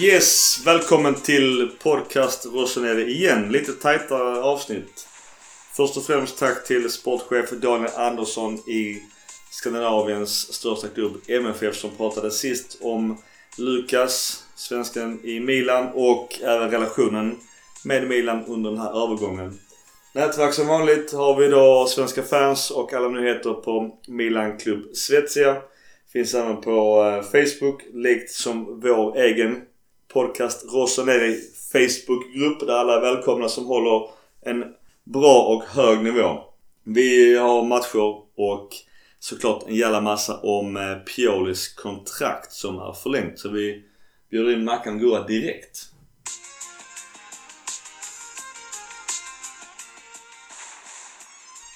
Yes, välkommen till podcast Rosenere igen. Lite tajtare avsnitt. Först och främst tack till sportchef Daniel Andersson i Skandinaviens största klubb MFF som pratade sist om Lukas, svensken i Milan och även relationen med Milan under den här övergången. Nätverk som vanligt har vi då svenska fans och alla nyheter på Milan Klubb Svezia. Finns även på eh, Facebook, likt som vår egen podcast Rossoneri Facebookgrupp där alla är välkomna som håller en bra och hög nivå. Vi har matcher och såklart en jävla massa om eh, Piolis kontrakt som är förlängt. Så vi bjuder in Mackan Gurra direkt.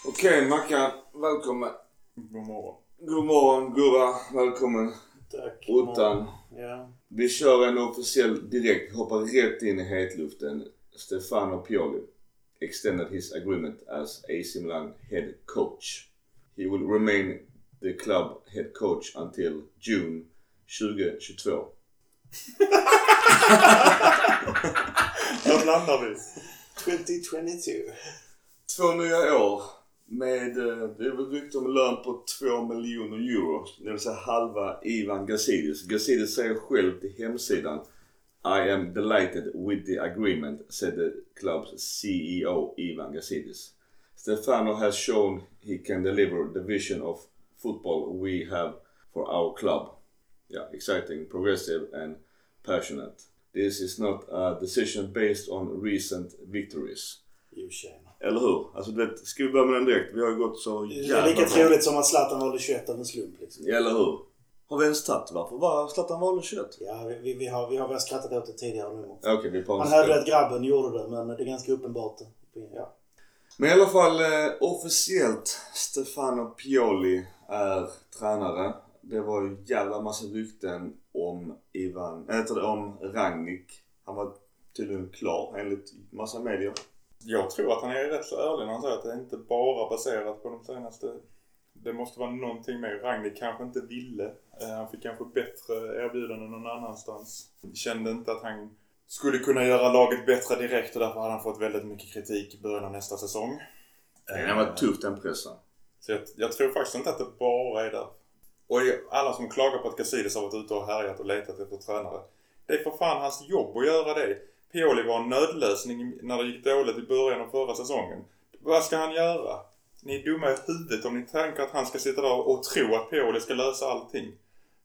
Okej Mackan, välkommen. God morgon. God morgon Gurra, välkommen. Tack. Ottan. Ja. Vi kör en officiell direkt, hoppar rätt in i hetluften. Stefano Pioli extended his agreement as AC Milan head coach. He will remain the club head coach until June 2022. Var landar vi? 2022. Två nya år med, eh, det är väl rykte om lön på 2 miljoner euro. Det vill säga halva Ivan Gazidis. Gazidis säger själv till hemsidan I am delighted with the agreement, said the club's CEO Ivan Gazidis. Stefano has shown he can deliver the vision of football we have for our club. Yeah, exciting, progressive and passionate. This is not a decision based on recent victories. Jo tjena. Eller hur? Alltså du vet, ska vi börja med den direkt? Vi har ju gått så Det är jävla lika troligt som att Zlatan valde 21 av en slump liksom. Eller hur? Har vi ens tagit varför var Zlatan valde 21? Ja, vi, vi, vi, har, vi har väl skrattat åt det tidigare nu. Okej, vi Man hörde att grabben gjorde det men det är ganska uppenbart. Ja. Men i alla fall eh, officiellt Stefano Pioli är tränare. Det var ju jävla massa rykten om Ivan, äh, om Rangnick. Han var tydligen klar enligt massa medier. Jag tror att han är rätt så ärlig när han säger att det är inte bara baserat på de senaste... Det måste vara någonting mer. Ragnhild kanske inte ville. Eh, Han fick kanske bättre erbjudanden någon annanstans. Kände inte att han skulle kunna göra laget bättre direkt och därför hade han fått väldigt mycket kritik i början av nästa säsong. Det var tufft den pressen. Så jag, jag tror faktiskt inte att det bara är där. Och alla som klagar på att Gazidis har varit ute och härjat och letat efter tränare. Det är för fan hans jobb att göra det. Pioli var en nödlösning när det gick dåligt i början av förra säsongen. Vad ska han göra? Ni är dumma i huvudet om ni tänker att han ska sitta där och tro att Pioli ska lösa allting.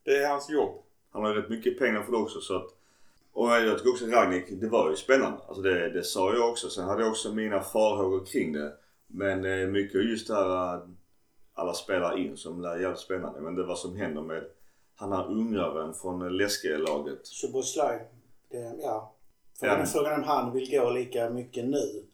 Det är hans jobb. Han har ju rätt mycket pengar för det också så att... Och jag tycker också Ragnik, det var ju spännande. Alltså det, det sa jag också. Sen hade jag också mina farhågor kring det. Men eh, mycket just det här eh, alla spelar in som är jävligt spännande. Men det vad som händer med han här ungraren från Läske-laget. Szoboszlai. Det, ja. Frågan, är, frågan är om han vill gå lika mycket nu.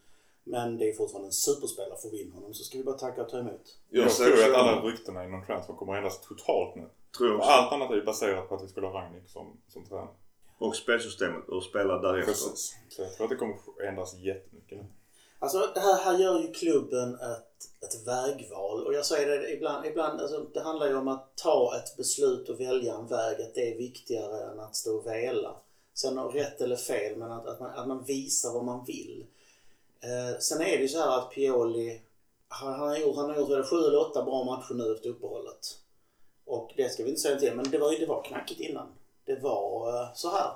Men det är fortfarande en superspelare. Får vi in honom så ska vi bara tacka och ta emot. Jag, ser tror att alla ryktena inom transfer kommer ändras totalt nu. Tror jag. Allt annat är ju baserat på att vi skulle ha Ragnik som, som tränare. Och spelsystemet och spela därefter. Precis. Så jag tror att det kommer ändras jättemycket nu. Alltså det här, här gör ju klubben ett, ett vägval. Och jag säger det ibland, ibland alltså, det handlar ju om att ta ett beslut och välja en väg. Att det är viktigare än att stå och vela. Sen om rätt eller fel, men att, att, man, att man visar vad man vill. Eh, sen är det ju så här att Pioli, han, han har gjort, han har gjort väl sju eller åtta bra matcher nu efter uppehållet. Och det ska vi inte säga till, men det var det var knackigt innan. Det var eh, så här.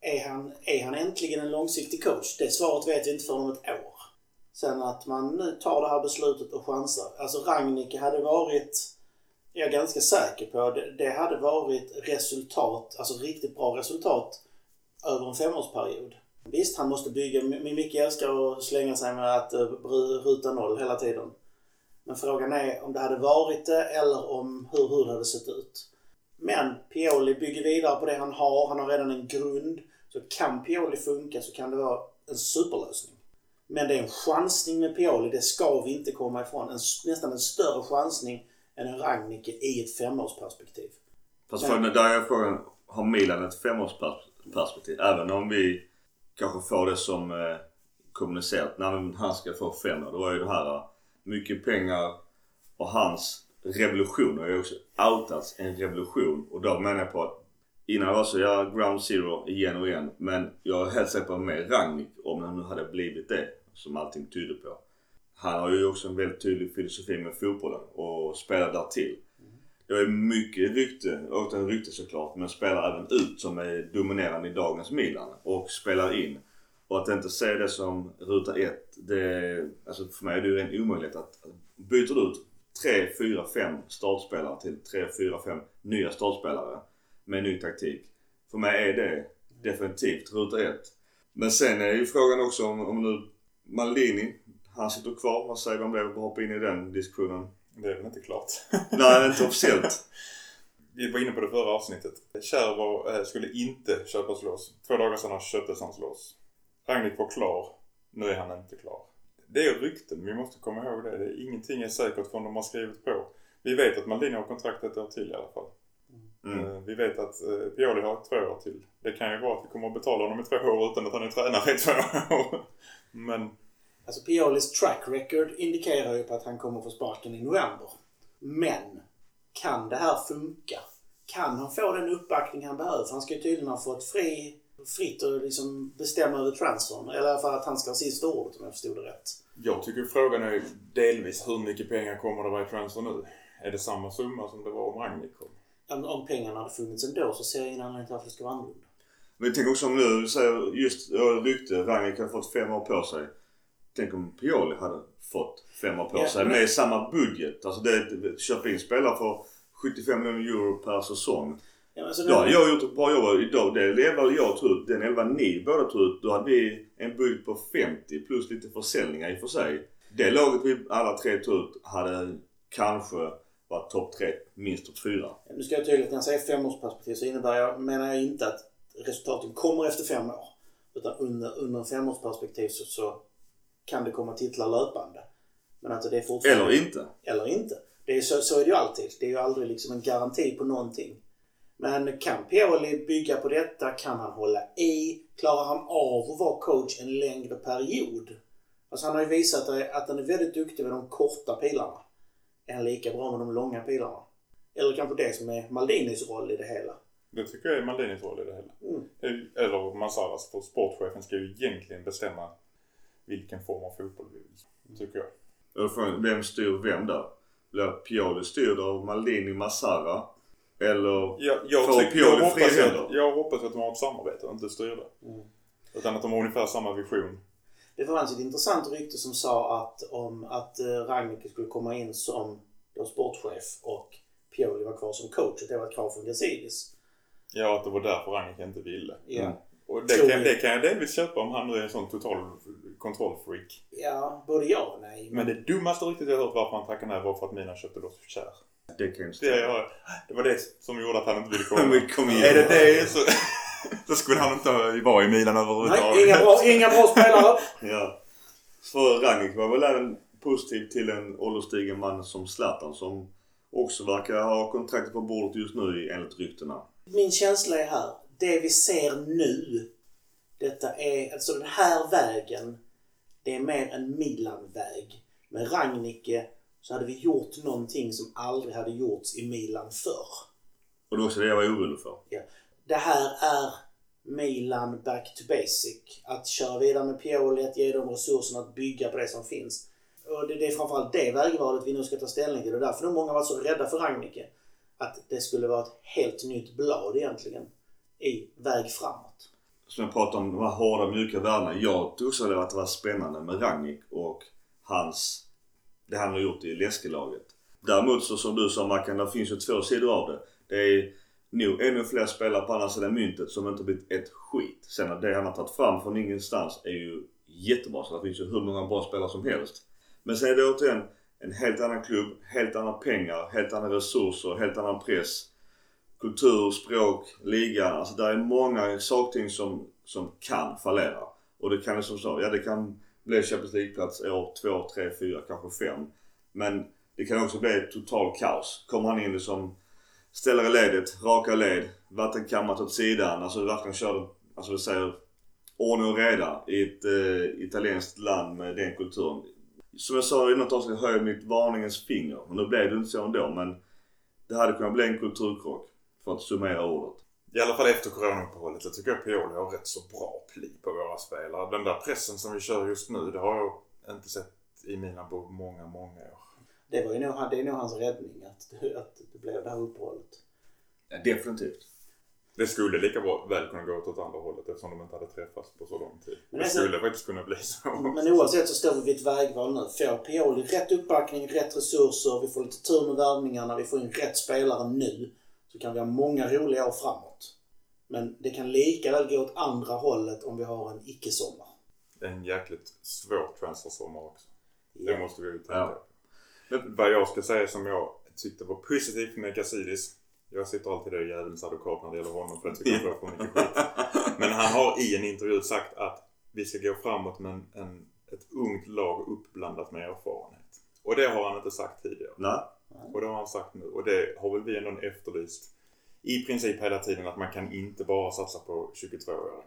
Är han, är han äntligen en långsiktig coach? Det svaret vet vi inte förrän om ett år. Sen att man nu tar det här beslutet och chansar. Alltså Ragnik hade varit, jag är ganska säker på, det, det hade varit resultat, alltså riktigt bra resultat över en femårsperiod. Visst, han måste bygga, min Micke älskar att slänga sig med att eh, ruta noll hela tiden. Men frågan är om det hade varit det eller om hur, hur det hade sett ut. Men Pioli bygger vidare på det han har. Han har redan en grund. Så kan Pioli funka så kan det vara en superlösning. Men det är en chansning med Pioli, det ska vi inte komma ifrån. En, nästan en större chansning än en Ragnike i ett femårsperspektiv. Fast Men- frågan, där är frågan, har Milan ett femårsperspektiv? Även om vi kanske får det som eh, kommunicerat. Nej men han ska få fem år. Det var ju det här eh, mycket pengar och hans revolution har ju också outats en revolution. Och då menar jag på att Innan var så jag ground zero igen och igen. Men jag är helt säker på med Rangnick om det nu hade blivit det. Som allting tyder på. Han har ju också en väldigt tydlig filosofi med fotbollen och spelar där till. Det är mycket rykte, och en rykte såklart, men spelar även ut som är dominerande i dagens Milan och spelar in. Och att inte se det som ruta ett, det, alltså för mig är det ju en omöjlighet att byter du ut 3, 4, 5 startspelare till 3, 4, 5 nya startspelare med ny taktik. För mig är det definitivt ruta ett. Men sen är ju frågan också om, om nu Maldini, han sitter kvar. Vad säger du om det? Vi hoppa in i den diskussionen. Det är väl inte klart. Nej, inte officiellt. Vi var inne på det förra avsnittet. Kärr eh, skulle inte köpas loss. Två dagar senare köptes hans loss. Ragnik var klar. Nu är han inte klar. Det är rykten. Vi måste komma ihåg det. det är, ingenting är säkert förrän de har skrivit på. Vi vet att Maldini har kontrakt ett år till i alla fall. Mm. Eh, Vi vet att eh, Pioli har två år till. Det kan ju vara att vi kommer att betala honom i två år utan att han är tränare i två år. Men Alltså Piolis track record indikerar ju på att han kommer få sparken i november. Men kan det här funka? Kan han få den uppbackning han behöver? För han ska ju tydligen ha fått fri, fritt att liksom bestämma över transfern. Eller för att han ska ha sista ordet om jag förstod det rätt. jag tycker frågan är delvis hur mycket pengar kommer det vara i transfer nu? Är det samma summa som det var om Ragnik kom? Om, om pengarna hade funnits ändå så ser jag ingen anledning till varför det ska vara annorlunda. Men tänk också om nu, säger just rykte, Rangnick hade fått fem år på sig. Tänk om Pioli hade fått fem år på Ja, sig men- med samma budget. Alltså det, köpa in spelare för 75 miljoner euro per säsong. Ja, men alltså, Då hade jag gjort ett bra jobb. Idag, det elva jag tog ut. Den elva ni båda tog ut. Då hade vi en budget på 50 plus lite försäljningar i och för sig. Det laget vi alla tre tog ut hade kanske varit topp tre, minst topp fyra. Nu ska jag tydligt när jag säger femårsperspektiv så innebär jag, menar jag inte att resultaten kommer efter fem år. Utan under, under en femårsperspektiv så, så kan det komma titlar löpande. Men att det är fortfarande... Eller inte. Eller inte. Det är så, så är det ju alltid. Det är ju aldrig liksom en garanti på någonting. Men kan Pioli bygga på detta? Kan han hålla i? Klarar han av att vara coach en längre period? Alltså han har ju visat att han är väldigt duktig med de korta pilarna. Är han lika bra med de långa pilarna? Eller kanske det som är Maldinis roll i det hela. Det tycker jag är Maldinis roll i det hela. Mm. Eller Massaras, för sportchefen ska ju egentligen bestämma vilken form av fotboll vi vill. Tycker jag. Vem styr vem där? Blir Pioli styrd av Maldini Massara? Eller Jag, jag, Får tycker, Pioli jag, fria händer? jag hoppas att de har ett samarbete och inte styrda. Mm. Utan att de har ungefär samma vision. Det fanns ett intressant rykte som sa att, om att eh, Rangnick skulle komma in som då sportchef och Pioli var kvar som coach. Att det var ett krav från Gazidis. Ja, att det var därför Rangnick inte ville. Ja. Mm. Och det kan, det kan jag delvis köpa om han nu är en sån total kontrollfreak. Ja, både ja och nej. Men det dummaste ryktet jag hört varför han tackade nej var för att Milan köpte loss Kär. det kan ju Det, jag, det var det som gjorde att han inte ville komma. Kom igen. är det det så, så skulle han inte vara i Milan överhuvudtaget. Nej, inga bra, inga bra spelare. Ja. För Rangnick var väl även positiv till en ålderstigen man som Zlatan som också verkar ha kontraktet på bordet just nu enligt ryktena. Min känsla är här. Det vi ser nu. Detta är, alltså den här vägen. Det är mer en Milan-väg. Med Rangnicke så hade vi gjort någonting som aldrig hade gjorts i Milan förr. Och det var också det jag var orolig för. Ja. Det här är Milan back to basic. Att köra vidare med Pioli, att ge dem resurserna att bygga på det som finns. Och det, det är framförallt det vägvalet vi nu ska ta ställning till. Och därför har många varit så rädda för Rangnicke. Att det skulle vara ett helt nytt blad egentligen. I väg framåt. Som jag pratade om, de här hårda mjuka värdena. Jag tyckte också att det var spännande med Rangnick och hans, det han har gjort i läskelaget. Däremot så som du sa Mackan, det finns ju två sidor av det. Det är nog ännu fler spelare på andra sidan myntet som inte blivit ett skit. Sen att det han har tagit fram från ingenstans är ju jättebra. Så det finns ju hur många bra spelare som helst. Men sen är det återigen en helt annan klubb, helt andra pengar, helt andra resurser, helt annan press. Kultur, språk, liga. Alltså där är många saker som, som kan fallera. Och det kan ju som så, ja det kan bli Champions League-plats år 2, 3, 4, kanske 5. Men det kan också bli totalt total kaos. Kommer han in som ställer i ledet, raka led, vattenkammat åt sidan. Alltså verkligen kör, alltså vi säger ordning och reda i ett eh, italienskt land med den kulturen. Som jag sa i något avsnitt höjer mitt varningens finger. Och nu blev det inte så ändå men det hade kunnat bli en kulturkrock. För att summera ordet. I alla fall efter coronauppehållet. Jag tycker att Pioli har rätt så bra pli på våra spelare. Den där pressen som vi kör just nu, det har jag inte sett i mina på många, många år. Det, var ju nog, det är nog hans räddning att, att det blev det här uppehållet. Ja, definitivt. Det skulle lika väl kunna gå åt andra hållet eftersom de inte hade träffats på så lång tid. Men det alltså- skulle faktiskt kunna bli så. Men oavsett så står vi vid ett vägval nu. Får Pioli rätt uppbackning, rätt resurser, vi får lite tur med värvningarna, vi får in rätt spelare nu. Så kan vi ha många roliga år framåt. Men det kan lika väl gå åt andra hållet om vi har en icke-sommar. En jäkligt svår transfersommar också. Ja. Det måste vi ju tänka Ja. på. Men vad jag ska säga som jag tyckte var positivt med Gazidis. Jag sitter alltid där djävulens advokat när det gäller honom för jag tycker han får för mycket skit. Men han har i en intervju sagt att vi ska gå framåt med en, en, ett ungt lag uppblandat med erfarenhet. Och det har han inte sagt tidigare. Nej. Och det har han sagt nu. Och det har väl vi ändå efterlyst i princip hela tiden att man kan inte bara satsa på 22-åringar.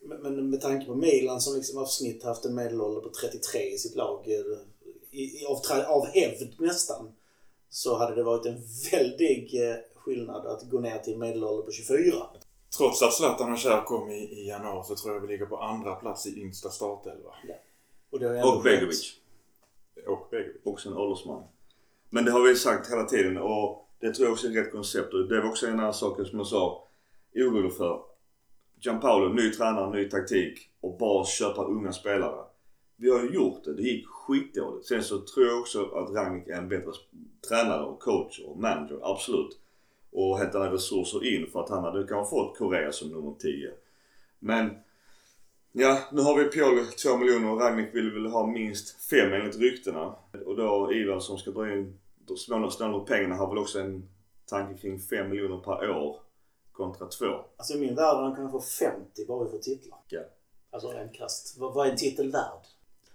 Men, men med tanke på Milan som liksom av snitt haft en medelålder på 33 i sitt lag, eh, i, i, av, av hävd nästan, så hade det varit en väldig eh, skillnad att gå ner till medelålder på 24. Trots att Zlatan och Kjär kom i, i januari så tror jag vi ligger på andra plats i yngsta startelva. Och, har ändå Och Begovic. Och Begovic. Också en åldersman. Men det har vi sagt hela tiden och det tror jag också är rätt koncept. Och det var också en annan sak som jag sa orolig för. Gianpaolo, ny tränare, ny taktik och bara köpa unga spelare. Vi har ju gjort det. Det gick skitdåligt. Sen så tror jag också att Rangnick är en bättre tränare och coach och manager. Absolut. Och hämtar resurser in för att han hade kanske fått Korea som nummer 10. Men Ja, nu har vi Pioli 2 miljoner och Ragnik vill väl ha minst 5 enligt ryktena. Och då Ivar som ska dra in snåla på pengarna har väl också en tanke kring 5 miljoner per år kontra 2. Alltså i min värld han kunnat få 50 bara vi får titlar. Ja. Alltså rent krasst. Vad, vad är en titel värd?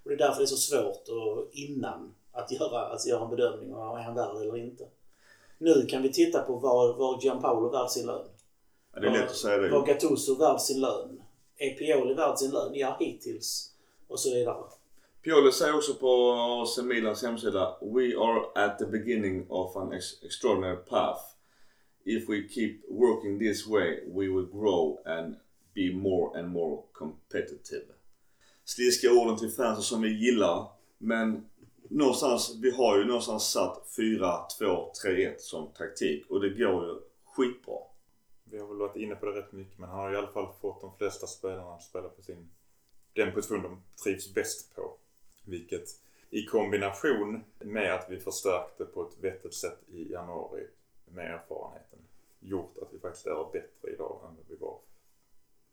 Och det är därför det är så svårt att, innan att göra, alltså göra en bedömning är han värd eller inte. Nu kan vi titta på var, var Gianpaolo värd sin lön. Ja, det är lätt att säga det. Var Gattuso värd sin lön? Är Pioli värd sin lön? Ja, hittills. Och så vidare. Pioli säger också på AC Milans hemsida We are at the beginning of an ex extraordinary path. If we keep working this way we will grow and be more and more competitive. Sliska orden till fansen som vi gillar. Men någonstans, vi har ju någonstans satt 4, 2, 3, 1 som taktik och det går ju skitbra. Vi har väl varit inne på det rätt mycket men han har i alla fall fått de flesta spelarna att spela på sin den position de trivs bäst på. Vilket i kombination med att vi förstärkte på ett vettigt sätt i januari med erfarenheten gjort att vi faktiskt är bättre idag än vad vi var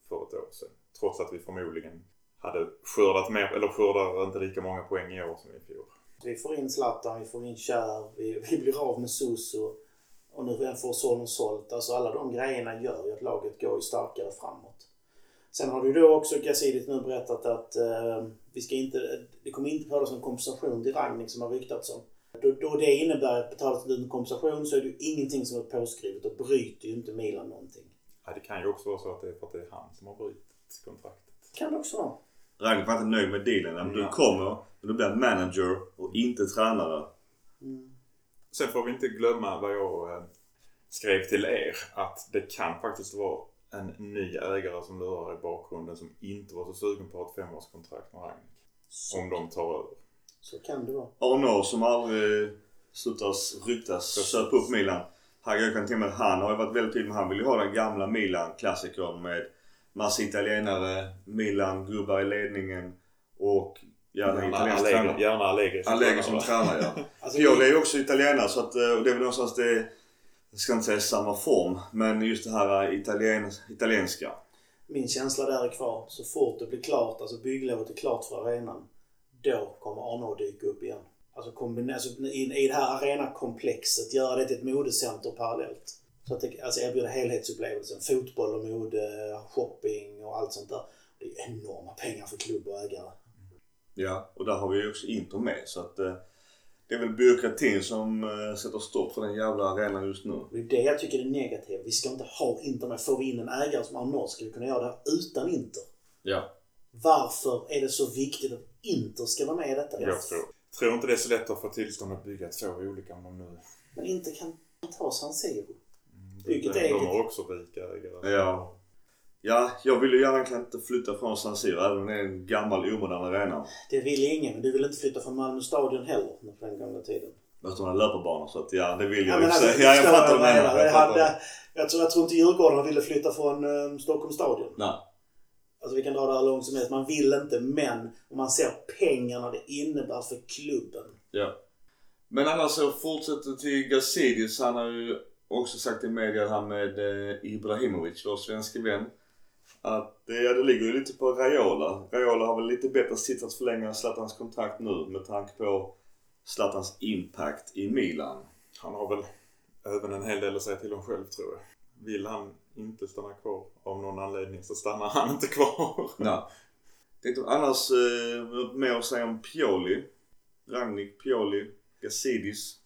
för ett år sedan. Trots att vi förmodligen hade skördat mer, eller skördar inte lika många poäng i år som i fjol. Vi får in Zlatan, vi får in Kär, vi, vi blir av med Suso. Och nu får Solon sålt. Alltså alla de grejerna gör ju att laget går ju starkare framåt. Sen har du då också Gazidis nu berättat att eh, vi ska inte, det kommer inte betalas någon kompensation till Ragnik som har ryktats om. Då, då det innebär att betalas ut en kompensation så är det ju ingenting som är påskrivet och bryter ju inte Milan någonting. Ja, det kan ju också vara så att det är för att det är han som har brutit kontraktet. Kan det också vara. Ragnik var inte nöjd med dealen. Men du Nej. kommer, men du blir manager och inte tränare. Sen får vi inte glömma vad jag eh, skrev till er. Att det kan faktiskt vara en ny ägare som lurar i bakgrunden som inte var så sugen på ett femårskontrakt med Ragnik. Så, Om de tar över. så kan det vara. Arnaud som aldrig slutas ryktas köpa upp Milan. Han, jag kan tänka mig att han har ju varit väldigt tydlig med han vill ju ha den gamla Milan-klassikern med massa italienare, Milan-gubbar i ledningen och gärna italiensk Allegri, tränare. gärna Allegri som Allegri tränare, som tränare ja. Alltså, Pioli är ju också italienare så att, eh, och det är väl någonstans det, jag ska inte säga samma form, men just det här eh, italien, italienska. Min känsla där är kvar. Så fort det blir klart, alltså bygglovet är klart för arenan, då kommer Arnaud dyka upp igen. Alltså, kombina- alltså i, i det här arenakomplexet, göra det till ett modecenter parallellt. Så att det alltså erbjuder helhetsupplevelsen. Fotboll och mode, shopping och allt sånt där. Det är enorma pengar för klubb och ägare. Ja, och där har vi ju också Inter med så att eh, det är väl byråkratin som eh, sätter stopp för den jävla arenan just nu. Det är det jag tycker är negativt. Vi ska inte ha Inter med. Får vi in en ägare som ska vi kunna göra det här utan Inter. Ja. Varför är det så viktigt att Inter ska vara med i detta? Jag tror, tror inte det är så lätt att få tillstånd att bygga två olika om de nu... Men Inter kan ta San Siro. Bygget De är har också rika ägare. Ja. Ja, jag vill ju egentligen inte flytta från San Siro även om det är en gammal omodern arena. Det vill ingen, men du vill inte flytta från Malmö stadion heller på den gamla tiden. De har löparbanor så att ja, det vill jag Ja, ju men säga. alltså, Ja, jag fattar vad du menar. Jag, hade, tror, jag tror inte Djurgården ville flytta från um, Stockholms stadion. Nej. Alltså vi kan dra det här långt som helst. Man vill inte, men om man ser pengarna det innebär för klubben. Ja. Men annars så fortsätter till Gazidis. Han har ju också sagt i media här med eh, Ibrahimovic, vår svenska vän. Att eh, ja, det ligger ju lite på Raiola. Raiola har väl lite bättre sitt att förlänga Zlatans kontrakt nu med tanke på Zlatans impact i Milan. Han har väl även en hel del att säga till om själv tror jag. Vill han inte stanna kvar av någon anledning så stannar han inte kvar. Nej. Tänkte annars eh, mer att säga om Pioli. Ragnik, Pioli, Gazidis.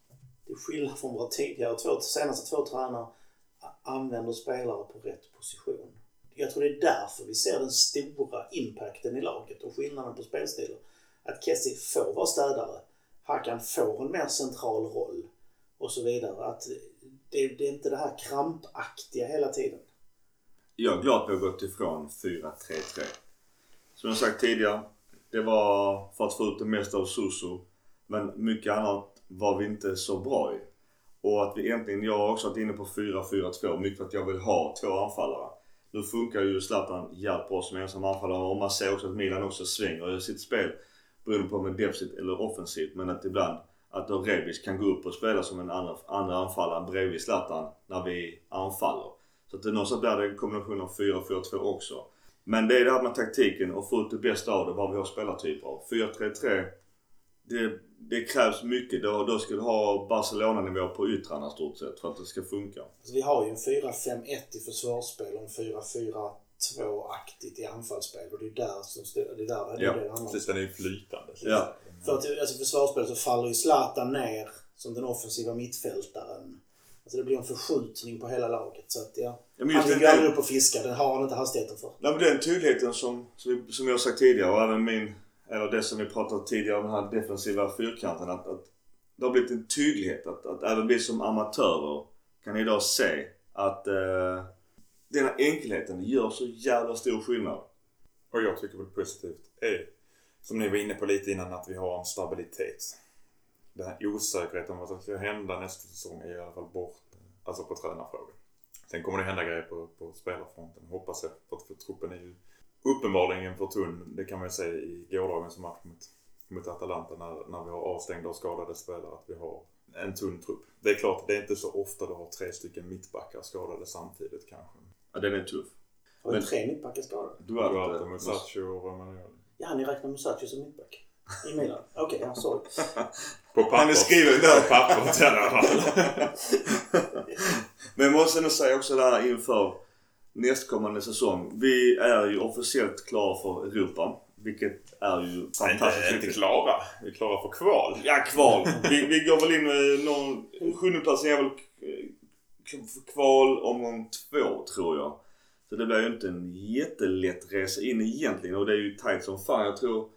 Det är skillnad från våra tidigare två, senaste två tränare använder spelare på rätt position. Jag tror det är därför vi ser den stora impacten i laget och skillnaden på spelstilar. Att Kessie får vara städare. Hakan får en mer central roll och så vidare. Att det, det är inte det här krampaktiga hela tiden. Jag är glad att vi har gått ifrån 4-3-3. Som jag sagt tidigare. Det var för att få ut det mesta av Suso. Men mycket annat var vi inte så bra i. Och att vi egentligen... jag har också varit inne på 4-4-2. Mycket för att jag vill ha två anfallare. Nu funkar ju Zlatan jävligt bra som ensam anfallare och man ser också att Milan också svänger i sitt spel. Beroende på om det är defensivt eller offensivt. Men att ibland att då Rebic kan gå upp och spela som en andra, andra anfallare bredvid Zlatan när vi anfaller. Så att det någonstans blir det en kombination av 4-4-2 också. Men det är det här med taktiken och få ut det bästa av det, vad vi har spelartyper av. 4-3-3, det, det krävs mycket. Då, då ska du ha Barcelona-nivå på yttrarna stort sett för att det ska funka. Alltså vi har ju en 4-5-1 i försvarsspel och en 4-4-2-aktigt i anfallsspel. Och det är där som styr, det är där det, är Ja, det om. Precis, den är ju flytande. Ja. För att alltså, i försvarsspel så faller ju Zlatan ner som den offensiva mittfältaren. Alltså det blir en förskjutning på hela laget. Så att ja. Ja, men Han ligger aldrig upp och fiskar. Den har han inte hastigheten för. Nej men den tydligheten som, som, jag har sagt tidigare och även min, Eh, eller det som vi pratade tidigare om den här defensiva fyrkanten. Att, att det har blivit en tydlighet att, att även vi som amatörer kan idag se att eh, den här enkelheten gör så jävla stor skillnad. Och jag tycker väl positivt är, som ni var inne på lite innan, att vi har en stabilitet. Den här osäkerheten om vad som ska hända nästa säsong är i alla fall bort. Alltså på tränarfrågan. Sen kommer det hända grejer på, på spelarfronten, hoppas jag. För, för truppen är ju uppenbarligen för tunn. Det kan man ju se i gårdagens match mot, mot Atalanta när, när vi har avstängda och skadade spelare. Att vi har en tunn trupp. Det är klart, det är inte så ofta du har tre stycken mittbackar skadade samtidigt kanske. Ja, den är tuff. Har vi Men- tre mittbackar skadade? Duarte, Duarte, Musacho och Romagnoli. Ja, ni räknar Musacho som mittback? I Milan? Okej, ja, sorry. På pappret. Han är skriven där. På pappret i alla fall. Men jag måste nog säga också där inför nästkommande säsong. Vi är ju officiellt klara för Europa. Vilket är ju Inte, fantastiskt inte viktigt. klara. Vi är klara för kval. Ja, kval. Vi, vi går väl in med någon... Sjundeplatsen är väl kval omgång två tror jag. Så det blir ju inte en jättelätt resa in egentligen och det är ju tajt som fan. Jag tror...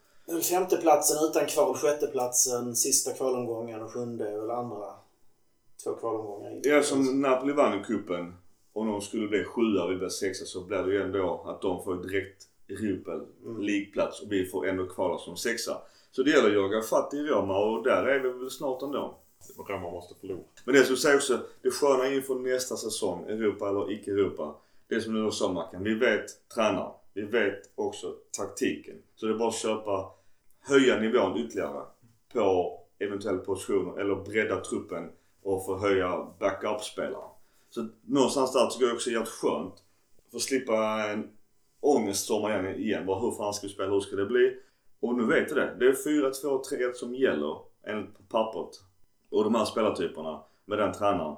Femteplatsen utan kval, sjätteplatsen, sista kvalomgången och sjunde eller andra två kvalomgångar in. Är som Napoli vann i cupen och någon skulle bli sjua och vi blir sexa så blir det ju ändå att de får direkt Europa League-plats och vi får ändå kvala som sexa. Så det gäller att jaga fatt i Roma och där är vi väl snart ändå. Roma måste förlora. Men det som säger också, det sköna inför nästa säsong, Europa eller icke-Europa. Det som du sa Mackan, vi vet tränaren. Vi vet också taktiken. Så det är bara att köpa, höja nivån ytterligare på eventuella positioner eller bredda truppen och få höja backup-spelare. Så någonstans där tycker jag också det är jävligt skönt. För att slippa en ångeststorm igen, igen. Bara hur fan ska vi spela, hur ska det bli? Och nu vet jag det. Det är 4-2-3-1 som gäller enligt pappret. Och de här spelartyperna med den tränaren.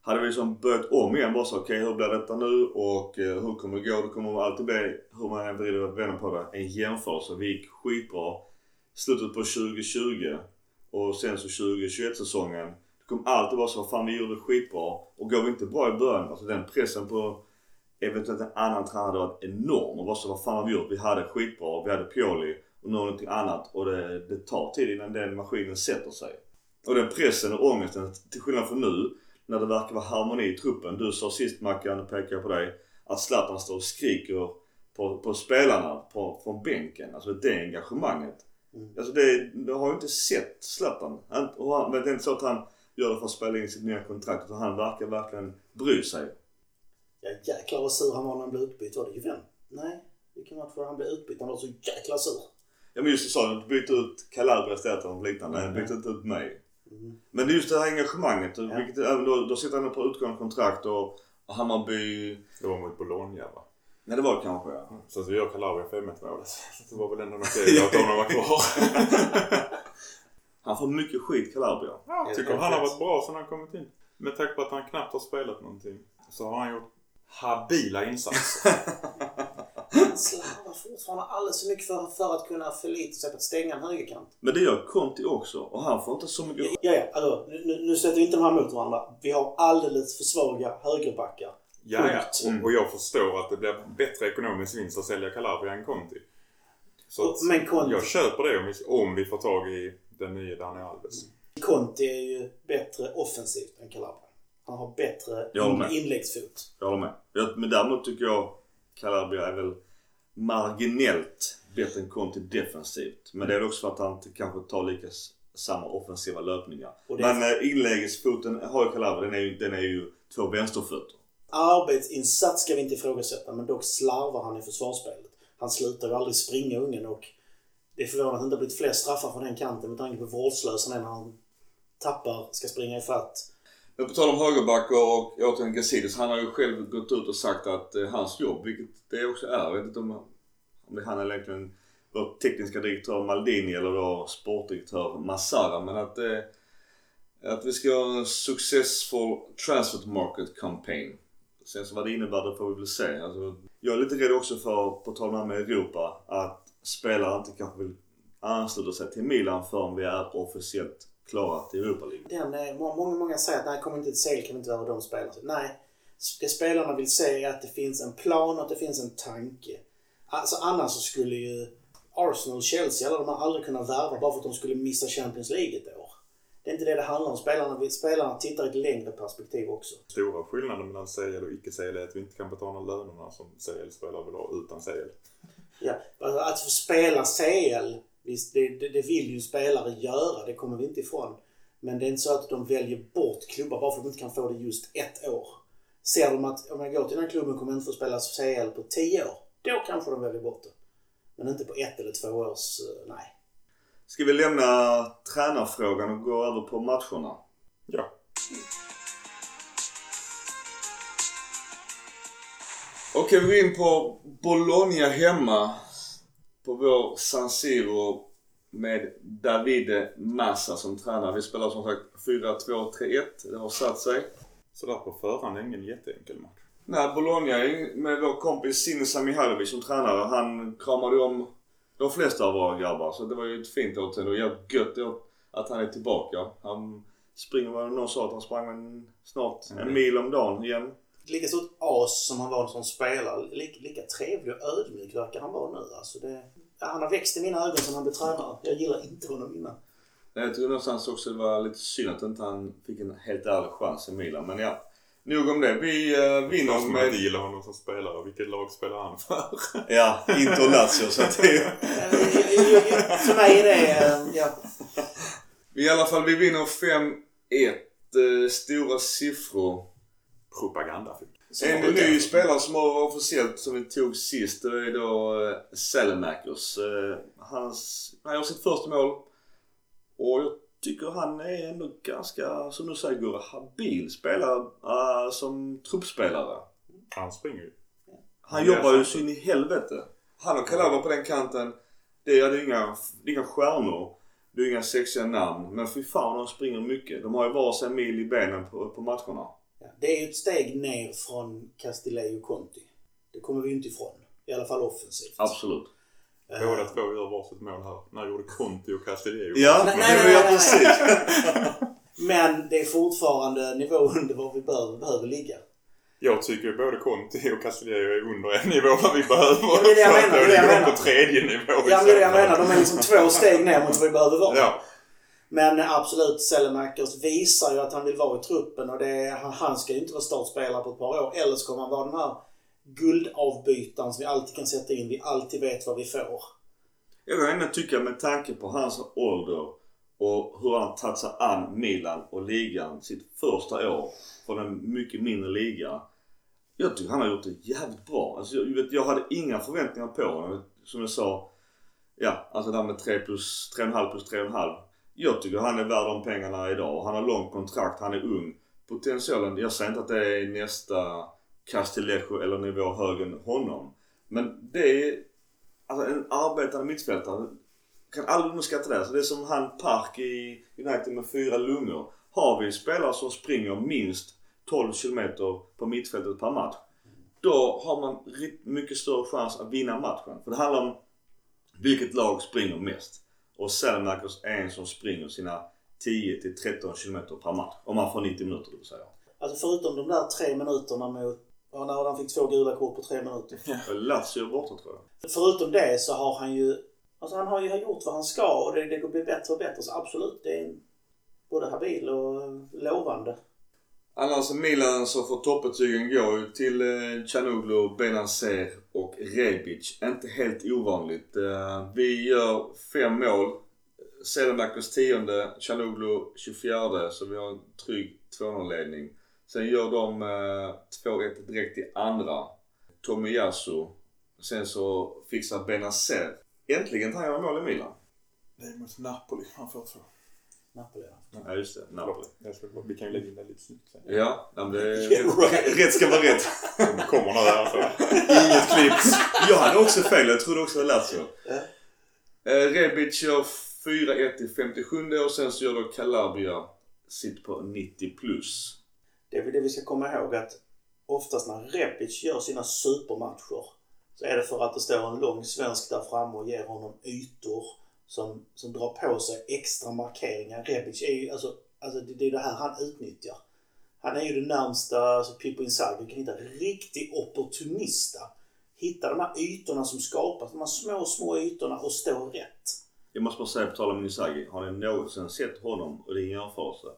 Hade vi liksom börjat om igen bara så okej hur blir detta nu och eh, hur kommer det gå? Det kommer alltid bli, hur man än vrider och vänder på det, en jämförelse. Vi gick skitbra slutet på 2020 och sen så 2021 säsongen. Det kommer alltid vara så, fan vi gjorde skitbra och går vi inte bra i början, alltså den pressen på eventuellt en annan tränare hade varit enorm. Och bara så, vad fan har vi gjort? Vi hade skitbra, vi hade Pioli och nu har någonting annat och det, det tar tid innan den maskinen sätter sig. Och den pressen och ångesten, till skillnad från nu, när det verkar vara harmoni i truppen. Du sa sist Mackan, pekar jag på dig, att Zlatan står och skriker på, på spelarna på, från bänken. Alltså det engagemanget. Mm. Alltså det, det har jag inte sett Zlatan. Och men det är inte så att han gör det för att spela in sitt nya kontrakt utan han verkar verkligen bry sig. Ja, jäklar vad sur han var när han blev utbytt. Var det Juven? Nej. Vilken match var det han blev utbytt? Han var så jäkla sur. Ja men just det, sa du bytte ut Calabria istället eller liknande. Mm. Bytte inte ut mig. Mm. Men det är just det här engagemanget. Ja. Vilket, även då, då sitter han på utgående kontrakt och Hammarby... Det var mot Bologna va? Nej det var det kanske ja. Så att vi gör Calabria 5-1 målet. Så det var väl ändå okej att honom var kvar. Han får mycket skit Calabria. Jag Ja, tycker han har varit bra sedan han kommit in. Med tanke på att han knappt har spelat någonting. Så har han gjort habila insatser. Han slarvar fortfarande alldeles för mycket för, för att kunna förlita sig på att stänga en högerkant. Men det gör Conti också och han får inte så mycket Ja, ja, alltså, nu, nu sätter vi inte de här mot varandra. Vi har alldeles för svaga högerbackar. Ja, ja. Och, och jag förstår att det blir bättre ekonomisk vinst att sälja Calabria än Conti. Så att Men Conti- jag köper det om vi, om vi får tag i den nya Daniel Alves. Conti är ju bättre offensivt än Calabria. Han har bättre Jag inläggsfot. Jag håller med. Jag, men däremot tycker jag Calabria är väl marginellt bättre än Conti defensivt. Men det är också för att han inte kanske tar lika samma offensiva löpningar. Det Men äh, inläggsfoten har ju Calabria. Den är ju, den är ju två vänsterfötter. Arbetsinsats ska vi inte ifrågasätta men dock slarvar han i försvarsspelet. Han slutar ju aldrig springa ungen och det är förvånande att det inte har blivit fler straffar från den kanten med tanke på hur vårdslös han är när han tappar, ska springa ifatt. Men på tal om högerbackar och återigen Gazidis. Han har ju själv gått ut och sagt att eh, hans jobb, vilket det också är. Jag vet inte om, om det är han eller egentligen vår tekniska direktör Maldini eller då sportdirektör Massara. Men att, eh, att vi ska göra en successful transfer market campaign. Sen så vad det innebär det får vi väl se. Alltså, jag är lite rädd också för, på tal om det här med Europa, att spelare inte kanske vill ansluta sig till Milan förrän vi är officiellt klara till Europa League. Den, många, många säger att nej, kommer inte till CL kan vi inte vara de spelarna. Nej, det spelarna vill se är att det finns en plan och att det finns en tanke. Alltså annars så skulle ju Arsenal, Chelsea, alla de här aldrig kunna värva bara för att de skulle missa Champions League ett år. Det är inte det det handlar om. Spelarna, vill- spelarna tittar i ett längre perspektiv också. Stora skillnaden mellan CL och icke-CL är att vi inte kan betala lönerna som CL-spelare vill ha utan CL. Ja, att få spela CL, visst det, det, det vill ju spelare göra, det kommer vi inte ifrån. Men det är inte så att de väljer bort klubbar bara för att de inte kan få det just ett år. Ser de att om jag går till den här klubben kommer jag inte få spela CL på 10 år, då kanske de väljer bort det. Men inte på ett eller två års, eh, nej. Ska vi lämna tränarfrågan och gå över på matcherna? Ja. Okej, vi går in på Bologna hemma. På vår San Siro med Davide Massa som tränare. Vi spelar som sagt 4-2-3-1. Det har satt sig. Så där på förhand är ingen jätteenkel match. Nej, Bologna med vår kompis Sinisa Mihailovic som tränare. Han kramade om de flesta av våra grabbar. Så det var ju ett fint återseende och jävligt gött att han är tillbaka. Han springer, vad någon sa att han sprang en, snart en Mm. mil om dagen igen. Lika stort as som han var som spelare, lika, lika trevlig och ödmjuk verkar han vara nu. Alltså det, ja, han har växt i mina ögon som han blev tränare. Jag gillar inte honom innan. Jag tycker någonstans också det var lite synd att inte han fick en helt ärlig chans i Milan. Men ja, nog om det. Vi uh, vinner Någon som inte med... gillar honom som spelare. Vilket lag spelar han för? Ja, Inter och Lazio. Så att det är... För mig är det, eh, ja. I alla fall, vi vinner 5-1. eh, Stora siffror. Propagandafilm. En ny spelare som har officiellt som vi tog sist det är då uh, Selemakers. Uh, hans, han gör sitt första mål. Och jag tycker han är ändå ganska, som du säger Gurra, habil spelare uh, som truppspelare. Han springer ju. Han Ja, jobbar ju så in i helvete. Han och Calabria på den kanten. Det är ju inga, det är inga stjärnor. Det är inga sexiga namn. Men fy fan de springer mycket. De har ju varsin mil i benen på, på matcherna. Ja, det är ju ett steg ner från Castillejo Conti. Det kommer vi ju inte ifrån. I alla fall offensivt. Absolut. Eh, Båda två gör varsitt mål här. När gjorde Conti och Castillejo? Ja, Nej, nej, nej, nej, precis. Men det är fortfarande nivå under vad vi behöver, behöver ligga. Jag tycker både Conti och Castillejo är under en nivå vad vi behöver. Ja, det är det jag menar, det jag menar. på tredje nivå Ja, men det är det jag menar. De är liksom två steg ner mot vad vi behöver vara. Ja. Men absolut, Sellemakers visar ju att han vill vara i truppen och det, han, ska ju inte vara startspelare på ett par år. Eller så kommer han vara den här guldavbytaren som vi alltid kan sätta in. Vi alltid vet vad vi får. Jag kan ändå tycka med tanke på hans ålder och hur han tagit sig an Milan och ligan sitt första år från en mycket mindre liga. Jag tycker han har gjort det jävligt bra. Alltså, jag, vet, jag hade inga förväntningar på honom. Som jag sa, ja alltså det där med 3 plus 3,5 plus 3,5. Jag tycker han är värd de pengarna idag. Han har långt kontrakt, han är ung. Potentialen, jag säger inte att det är nästa Castillejo eller nivå högre än honom. Men det är alltså en arbetande mittfältare. Kan aldrig underskatta det. Så det är som han Park i United med fyra lungor. Har vi en spelare som springer minst 12 kilometer på mittfältet per match. Då har man mycket större chans att vinna matchen. För det handlar om vilket lag springer mest. Och Selmakers är en som springer sina 10 till 13 kilometer per match. Om man får 90 minuter det vill säga. Alltså förutom de där tre minuterna mot Ja, när han fick två gula kort på tre minuter. Lazio borta tror jag. Förutom det så har han ju... Alltså han har ju gjort vad han ska och det, det blir bättre och bättre. Så absolut, det är både habil och lovande. Annars Milan så får toppbetygen gå till eh, Chanoglu, Benazer och Rebic. Inte helt ovanligt. Eh, vi gör fem mål. Selemakers tionde, Chanoglu 24 så vi har en trygg 2-0-ledning. Sen gör de eh, 2-1 direkt i andra. Tomiyasu. Sen så fixar Benazer. Äntligen tar han mål i Milan. Det är mot Napoli han får två. Napoli ja. Ja just det, Napoli. vi kan ju lägga in det lite snyggt sen. Ja, men det rätt, rätt ska vara rätt. Det kommer nu alltså. Inget klipps. Jag hade också fel, jag trodde också det lät så. Eh, Rebic gör 4-1 i 57 och sen så gör då Calabria sitt på 90 plus det är det vi ska komma ihåg att oftast när Repic gör sina supermatcher så är det för att det står en lång svensk där framme och ger honom ytor som, som drar på sig extra markeringar. Repic är ju, alltså, alltså det, det är det här han utnyttjar. Han är ju det närmsta alltså Pippo Inzaghi kan hitta. Riktig opportunista. Hitta de här ytorna som skapas, de här små, små ytorna och stå rätt. Jag måste bara säga på tal om Inzaghi. Har ni någonsin sett honom, och det är ingen jämförelse,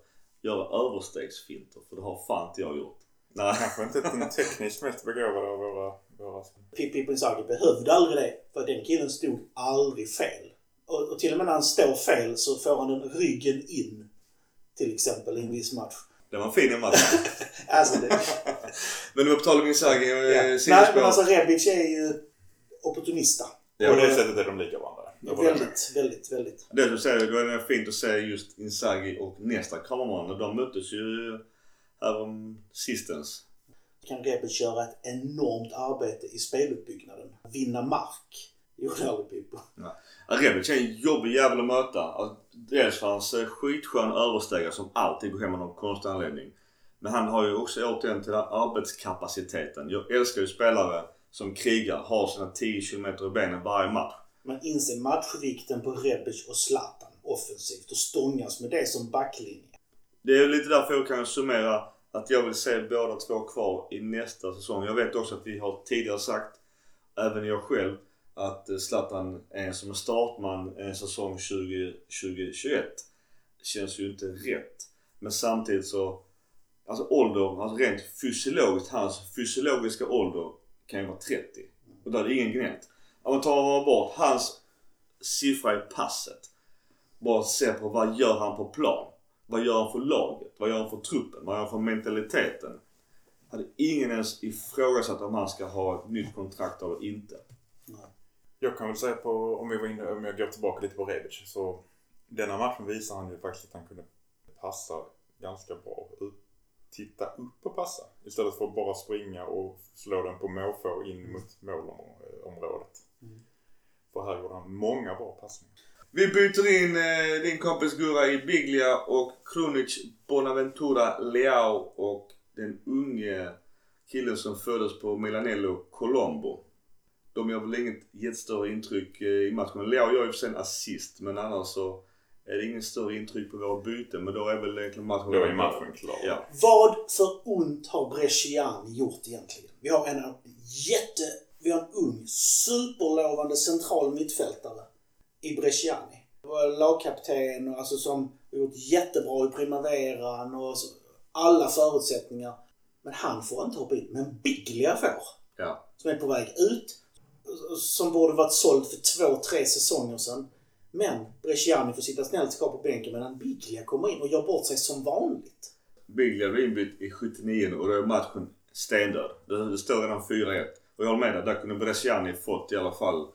göra överstegsfinter. För det har fan inte jag gjort. Nej. Kanske inte den tekniskt mest begåvade av våra... våra... Pippi Inzaghi behövde aldrig det. För den killen stod aldrig fel. Och, och, till och med när han står fel så får han den ryggen in. Till exempel i en viss match. Det var en fin match. alltså det... men på tal om Inzaghi och ja. Nej men alltså Rebic är ju opportunista. Ja, på det sättet är de lika varandra. Väldigt, väldigt, väldigt. Det du säger, det är fint att se just Inzaghi och nästa Kramarman. De möttes ju härom sistens. Kan Rebic köra ett enormt arbete i speluppbyggnaden. Vinna mark. Gjorde aldrig Pippo. Rebic är en jobbig jävel att möta. Alltså, dels för hans eh, skitskön överstegare som alltid går hem av någon konstig anledning. Men han har ju också återigen till den arbetskapaciteten. Jag älskar ju spelare som krigar, har sina 10 km i benen varje match. Man inser matchvikten på Rebic och Zlatan offensivt och stångas med det som backlinje. Det är lite därför jag kan summera att jag vill se båda två kvar i nästa säsong. Jag vet också att vi har tidigare sagt, även jag själv, att eh, Zlatan är som en startman en säsong 2021. Känns ju inte rätt. Men samtidigt så, alltså ålder, alltså rent fysiologiskt, hans fysiologiska ålder kan ju vara 30. Och där är det ingen gnällt. Om man tar bort hans siffra i passet. Bara se på vad gör han på plan? Vad gör han för laget? Vad gör han för truppen? Vad gör han för mentaliteten? Hade ingen ens ifrågasatt om han ska ha ett nytt kontrakt eller inte. Jag kan väl säga på, om vi var inne, om jag går tillbaka lite på Rebic så denna matchen visar han ju faktiskt att han kunde passa ganska bra. Titta upp och passa istället för att bara springa och slå den på måfå in mot målområdet. För här gjorde han många bra passningar. Vi byter in eh, din kompis Gurra i Biglia och Krunic Bonaventura Leao och den unge killen som föddes på Milanello Colombo. De gör väl inget jättestörre intryck eh, i matchen. Leao gör ju för sig en assist men annars så är det inget större intryck på våra byten. Men då är väl egentligen matchen... Då är matchen klar. Ja. Vad för ont har Bresciani gjort egentligen? Vi har en jätte vi har en ung, superlovande central mittfältare i Bresciani. Lagkapten, alltså som Gjort jättebra i primaveran och så, alla förutsättningar. Men han får inte hoppa in. Men Biglia får. Ja. Som är på väg ut. Som borde varit såld för två, tre säsonger sedan. Men Bresciani får sitta snällt kvar på bänken medan Biglia kommer in och gör bort sig som vanligt. Biglia blir inbytt i 79 och då är matchen stendöd. Det, det står redan 4-1. Och jag håller med dig, där kunde Bresciani fått i alla fall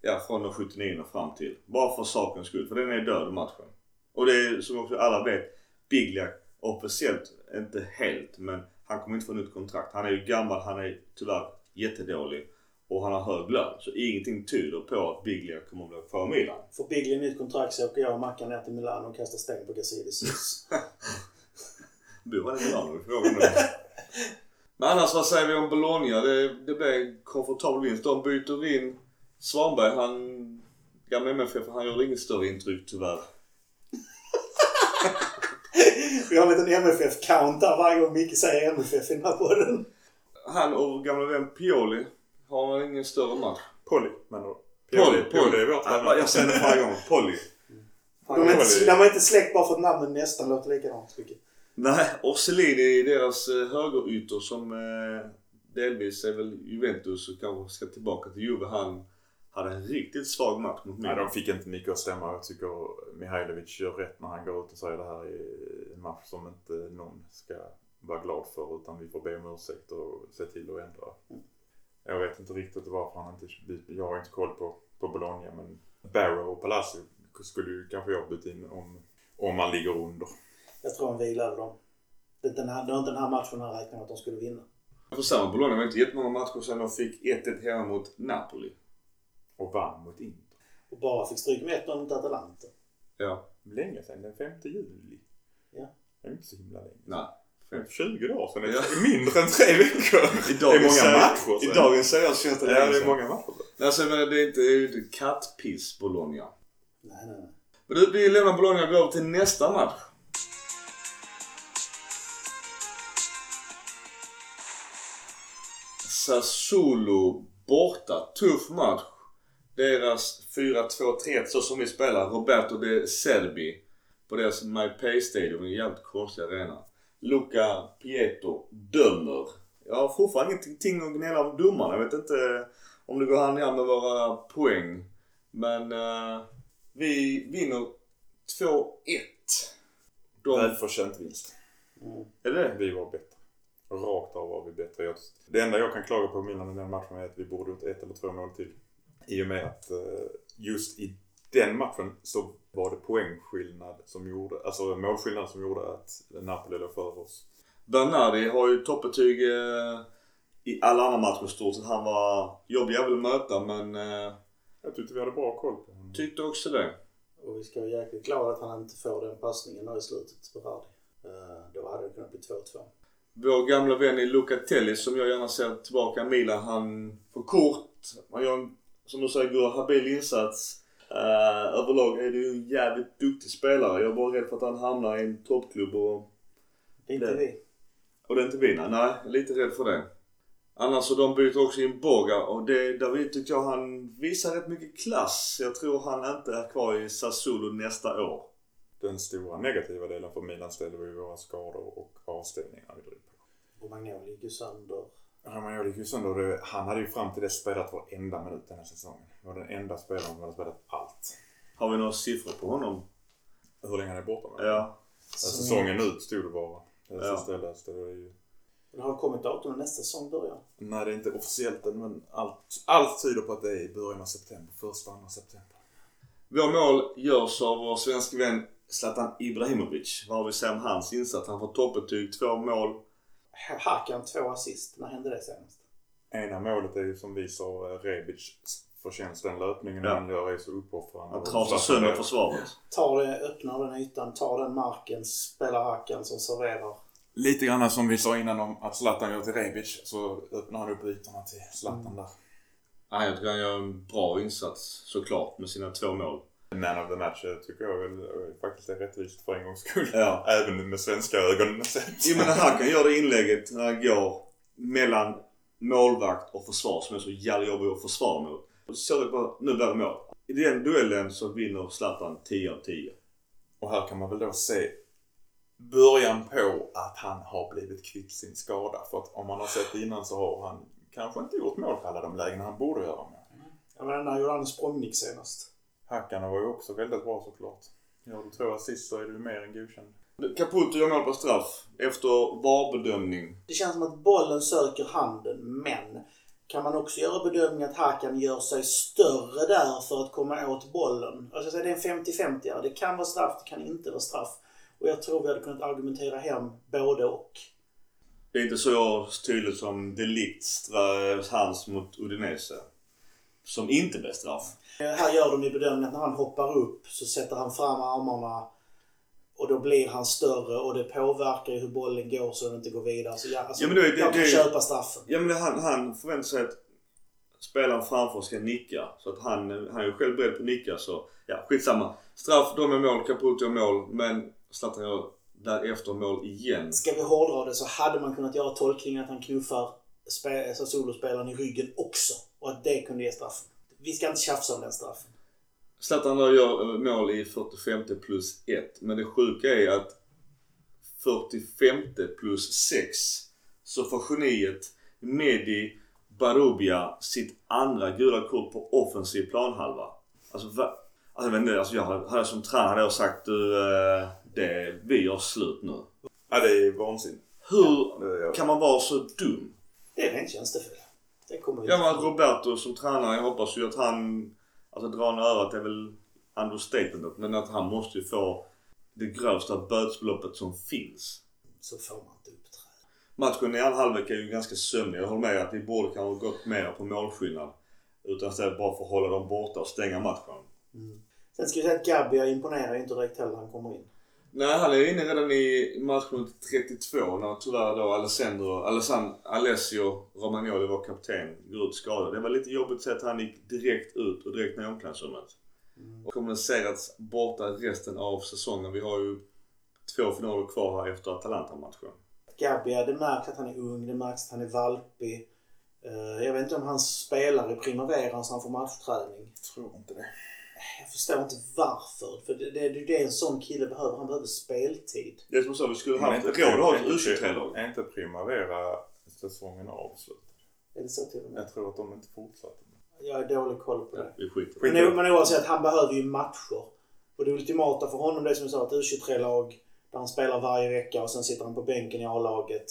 ja, från de 79 och fram till. Bara för sakens skull, för den är död matchen. Och det är som också alla vet, Biglia officiellt, inte helt, men han kommer inte få nytt kontrakt. Han är ju gammal, han är tyvärr jättedålig och han har hög lön. Så ingenting tyder på att Biglia kommer att bli i Milan. Får Biglia nytt kontrakt så åker jag och Mackan ner till Milano och kastar sten på Gazidis hus. Bor han i Milano? Frågan är. Men annars vad säger vi om Bologna? Det, det blev en komfortabel vinst. De byter in Svanberg. Han, gamla MFF, han gör inget större intryck tyvärr. Vi har en liten MFF-count där varje gång Micke säger MFF i den här podden. Han och gamla vän Pioli har ingen större match. Polly menar du? Pioli, Pioli är vårt Ja, Jag säger det varje gång. Polly. De är inte, de är inte släkt bara för att namnen nästan låter likadant. Micke. Nej, Orselini är deras eh, högerytter som eh, delvis är väl Juventus och kanske ska tillbaka till Juve. Han hade en riktigt svag match mot Nej, Milan. de fick inte mycket att stämma. Jag tycker Mihailovic gör rätt när han går ut och säger det här är en match som inte någon ska vara glad för utan vi får be om ursäkt och se till att ändra. Jag vet inte riktigt varför han inte byter. Jag har inte koll på, på Bologna men Barrow och Palacio skulle ju kanske jag byta in om, om man ligger under. Jag tror han vilade dem. Det är inte den här, det var inte den här matchen han räknade med att de skulle vinna. För samma Bologna var inte jättemånga matcher sen de fick 1-1 hemma mot Napoli. Och vann mot Inter. Och bara fick stryk med 1 mot Atalanta. Ja. Länge sedan, den 5 juli. Ja. Det är inte så himla länge. Nej. Det är 20 dagar sedan. Ja. är mindre än tre veckor. I det är många matcher I sen. dagens seriös känns det Ja, det är många matcher. Alltså, jag menar, det är inte, det är ju inte kattpiss Bologna. Nej, nej, nej. Men du, vi lämnar Bologna och går över till nästa match. Sassuolo borta. Tuff match. Deras 4-2-3-1 så som vi spelar. Roberto de Serbi. På deras MyPay Stadium. En jävligt konstig arena. Luca Pietro dömer. Jag har fortfarande ingenting att gnälla om domarna. Jag vet inte om det går hand i hand med våra poäng. Men eh, vi vinner 2-1. De, Välförtjänt vinst. Mm. är det Vi var bättre. Rakt av var vi bättre. Jag- Det enda jag kan klaga på Milan i den matchen är att vi borde gjort ett eller två mål till. I och med att eh, just i den matchen så var det poängskillnad som gjorde, alltså målskillnad som gjorde att Napoli låg för oss. Bernardi har ju toppbetyg eh, i alla andra matcher i stort sett. Han var jobbig att möta men eh, Jag tyckte vi hade bra koll på honom. tyckte också det. Och vi ska vara jäkligt glada att han inte får den passningen där i slutet på Verdi. Eh, Då hade det kunnat bli 2-2. Vår gamla vän i Lucatelli som jag gärna ser tillbaka i Milan. Han får kort. Han gör en, som du säger habil insats. Eh, överlag är ju en jävligt duktig spelare. Jag är bara rädd för att han hamnar i en toppklubb och är inte Det- vi. Och det inte vinna? Nej, jag är lite rädd för det. Annars så de byter också in Boga och det, David tyckte jag han visar rätt mycket klass. Jag tror han inte är kvar i Sassuolo nästa år. Den stora negativa delen för Milans del var ju våra skador och avstängningar vi drog på. Och Magnoli gick ju sönder. Romagnoli gick ju sönder. Det- Han hade ju fram till dess spelat varenda minut den här säsongen. Det var den enda spelaren som hade spelat allt. Har vi några siffror på honom? Hur länge han är borta med? Ja. Säsongen ut stod det bara. Det är Ja. sista jag läste. Det var ju... Det har kommit datum när nästa säsong börjar. Nej, det är inte officiellt än, men allt, allt tyder på att det är i början av september. Första, andra september. Vår mål görs av vår svenska vän Zlatan Ibrahimovic. Vad har vi att säga om hans insats? Han får toppbetyg, två mål. Hakan två assist. När hände det senast? Ena målet är ju som vi sa eh, Rebic förtjänst. Den löpningen Ja. han gör är så uppoffrande. Han trasar sönder försvaret. Tar det, öppnar den ytan, tar den marken, spelar Hakan som serverar. Lite grann som vi sa innan om att Zlatan gör till Rebic så öppnar han upp ytorna till Zlatan där. Nej, jag tycker han gör en bra insats såklart med sina två mål. Man of the match eh, tycker jag väl eh, faktiskt är rättvist för en gångs skull. Ja. Även med svenska ögon sett. Jo men när han kan göra det inlägget när han går mellan målvakt och försvar som är så jävla jobbigt att försvara mot. Så det bara, nu blir det mål. I den duellen så vinner Zlatan 10 av 10. Och här kan man väl då se början på att han har blivit kvitt sin skada. För att om man har sett innan så har han kanske inte gjort mål på alla de lägen han borde göra mål. Jag menar, när gjorde han en språngnick senast? Hackarna var ju också väldigt bra såklart. Gör du två assist så är du mer än godkänd. Caputo gör mål på straff efter VAR-bedömning. Det känns som att bollen söker handen, men kan man också göra bedömningen att Hakan gör sig större där för att komma åt bollen? Alltså det är en 50-50 Det kan vara straff, det kan inte vara straff. Och jag tror vi hade kunnat argumentera hem både och. Det är inte så tydligt som Delicts hands mot Udinese. Som inte blev straff. Här gör de ju bedömningen att när han hoppar upp så sätter han fram armarna och då blir han större och det påverkar ju hur bollen går så den inte går vidare. Så jag, alltså, Ja, men det- det- jag kan det- köpa straffen. Ja men han, han förväntar sig att spelaren framför ska nicka. Så att han, han är ju själv beredd på att nicka så ja, skitsamma. Straff, de är mål, Caputo är mål. Men Zlatan gör därefter mål igen. Ska vi hårdra det så hade man kunnat göra tolkningen att han knuffar alltså solospelaren i ryggen också. Och att det kunde ge straffen. Vi ska inte tjafsa om den straffen. Zlatan då gör eh, mål i 45 plus 1. Men det sjuka är att 45 plus 6 så får geniet Medi Barubia sitt andra gula kort på offensiv planhalva. Alltså, va? alltså, jag, vet inte, alltså jag hade som tränare då sagt du, eh, det, vi gör slut nu. Ja, det är vansinnigt. Hur är- kan man vara så dum? Det är rent tjänstefel. Det kommer vi Ja men. Roberto som tränare, jag hoppas ju att han, alltså dra en örat är väl understatementet, men att han måste ju få det grövsta bötesbeloppet som finns. Så får man inte uppträda. Matchen i andra halvlek är ju ganska sömnig. Jag håller med att vi borde kanske gått mer på målskillnad. Utan istället bara för att hålla dem borta och stänga matchen. Sen ska vi säga att Gabbia imponerar ju inte direkt heller när han kommer in. Nej, han är inne redan i matchminut 32 när tyvärr då Alessandro, Alessandro, Alessio Romagnoli var kapten, går ut skadad. Det var lite jobbigt att se att han gick direkt ut och direkt ner i omklädningsrummet. Och kommunicerats borta resten av säsongen. Vi har ju två finaler kvar här efter Atalanta-matchen. Gabbia, det märks att han är ung, det märks att han är valpig. Eh, Jag vet inte om han spelar i primaveran så han får matchträning. Jag tror inte det. Jag förstår inte varför. För det, det, det är en sån kille behöver. Han behöver speltid. Det är som sa, vi skulle Men haft är råd att ha är ett inte- U23-lag. Är inte Primavera säsongen avslutad? Är det så till och med? Jag tror att de inte fortsatte. Jag har dålig koll på det. Vi skiter Skit. Men, men oavsett, han behöver ju matcher. Och det ultimata för honom det är som sa, ett U23-lag där han spelar varje vecka och sen sitter han på bänken i A-laget.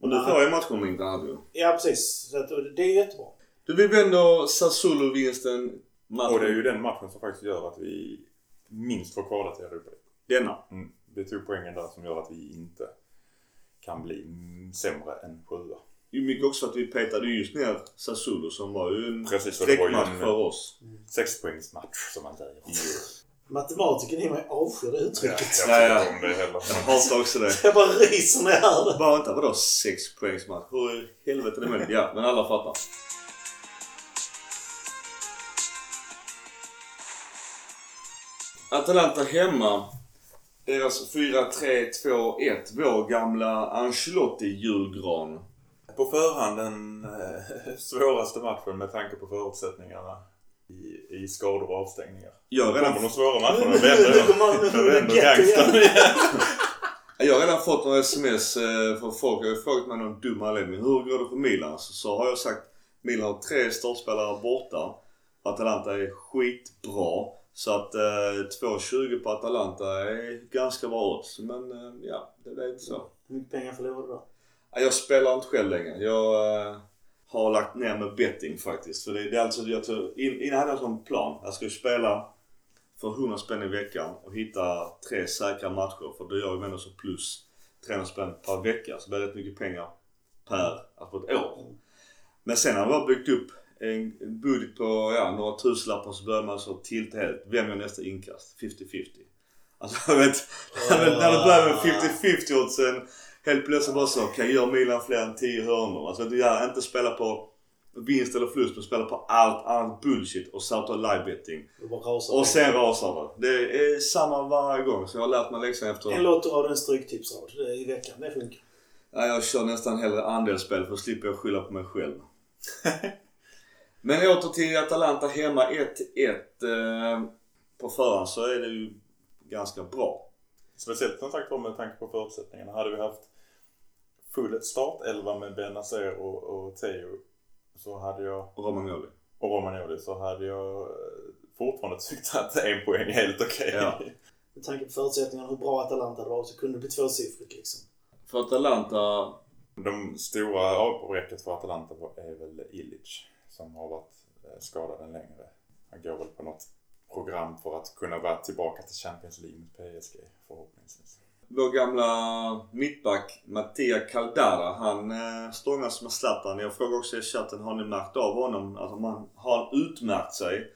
Och nu får om inte annat ju. Ja precis. Så det är jättebra. Du, vi vänder Sassuolo-vinsten matchen. Och det är ju den matchen som faktiskt gör att vi minst får kvala till Europa. Denna. Mm. Det tog poängen där som gör att vi inte kan bli mm, sämre än sjua. Det är mycket också att vi petade just ner Sassuolo som var ju en en- för oss. Sexpoängsmatch som man säger. Matematiken i mig avskyr det Ja, uttrycket. jag Ja, ja. om det heller. Jag hatar också det. Jag bara ryser när jag hör det. Bara vänta, vadå sex poängs match? Hur i helvete är det möjligt? Ja, men alla fattar. Atalanta hemma. Deras 4-3-2-1. Vår gamla Ancelotti-julgran. På förhand den eh, svåraste matchen med tanke på förutsättningarna i, i skador och avstängningar. Jag har Kommer redan, de svåra matcherna vänder kommer kommer gangstern igen. jag har redan fått några sms eh, från folk. Jag har frågat mig någon dum anledning. Hur går det för Milan? Så, så har jag sagt Milan har tre startspelare borta. Atalanta är skitbra. Så att eh, 2,20 på Atalanta är ganska bra odds. Men eh, ja, det är inte så. Hur mycket pengar förlorar du då? Ja, Jag spelar inte själv längre. Jag eh, har lagt ner med betting faktiskt. För det, det är alltså, jag tror, in, innan hade jag en sån plan. Jag ju spela för 100 spänn i veckan och hitta tre säkra matcher. För då gör jag ändå så plus 300 spänn per vecka. Så det blir rätt mycket pengar per, alltså på ett år. Men sen har jag byggt upp en budget på ja, några tusenlappar så börjar man så tilta helt. Vem gör nästa inkast? 50-50. Alltså jag vet, när det börjar med 50-50 oddsen helt plötsligt bara så, kan jag göra Milan fler än 10 hörnor? Alltså du gör inte spela på vinst eller förlust men spela på allt annat bullshit och starta live betting. Och sen rasar det. Det är samma varje gång så jag har lärt mig läxan efter... En lottorad och en stryktipsrad i veckan. Det funkar. Ja, jag kör nästan hellre andelsspel för då slipper jag skylla på mig själv. Men åter till Atalanta hemma 1-1. Eh, på förhand så är det ju ganska bra. Speciellt som sagt var med tanke på förutsättningarna. Hade vi haft full startelva med Benazer och, och Theo så hade jag, Och Romagnoli. och Romagnoli så hade jag eh, fortfarande tyckt att en poäng är helt okej. Ja. Med tanke på förutsättningarna hur bra Atalanta varit så kunde det bli tvåsiffrigt liksom. För Atalanta, De stora avbräcket för Atalanta var- är väl Illich som har varit eh, skadad en längre. Han går väl på något program för att kunna vara tillbaka till Champions League med PSG förhoppningsvis. vår gamla mittback Mattia Caldara, han eh, stångas med Zlatan. Jag frågar också i chatten, har ni märkt av honom? Alltså man, har han utmärkt sig?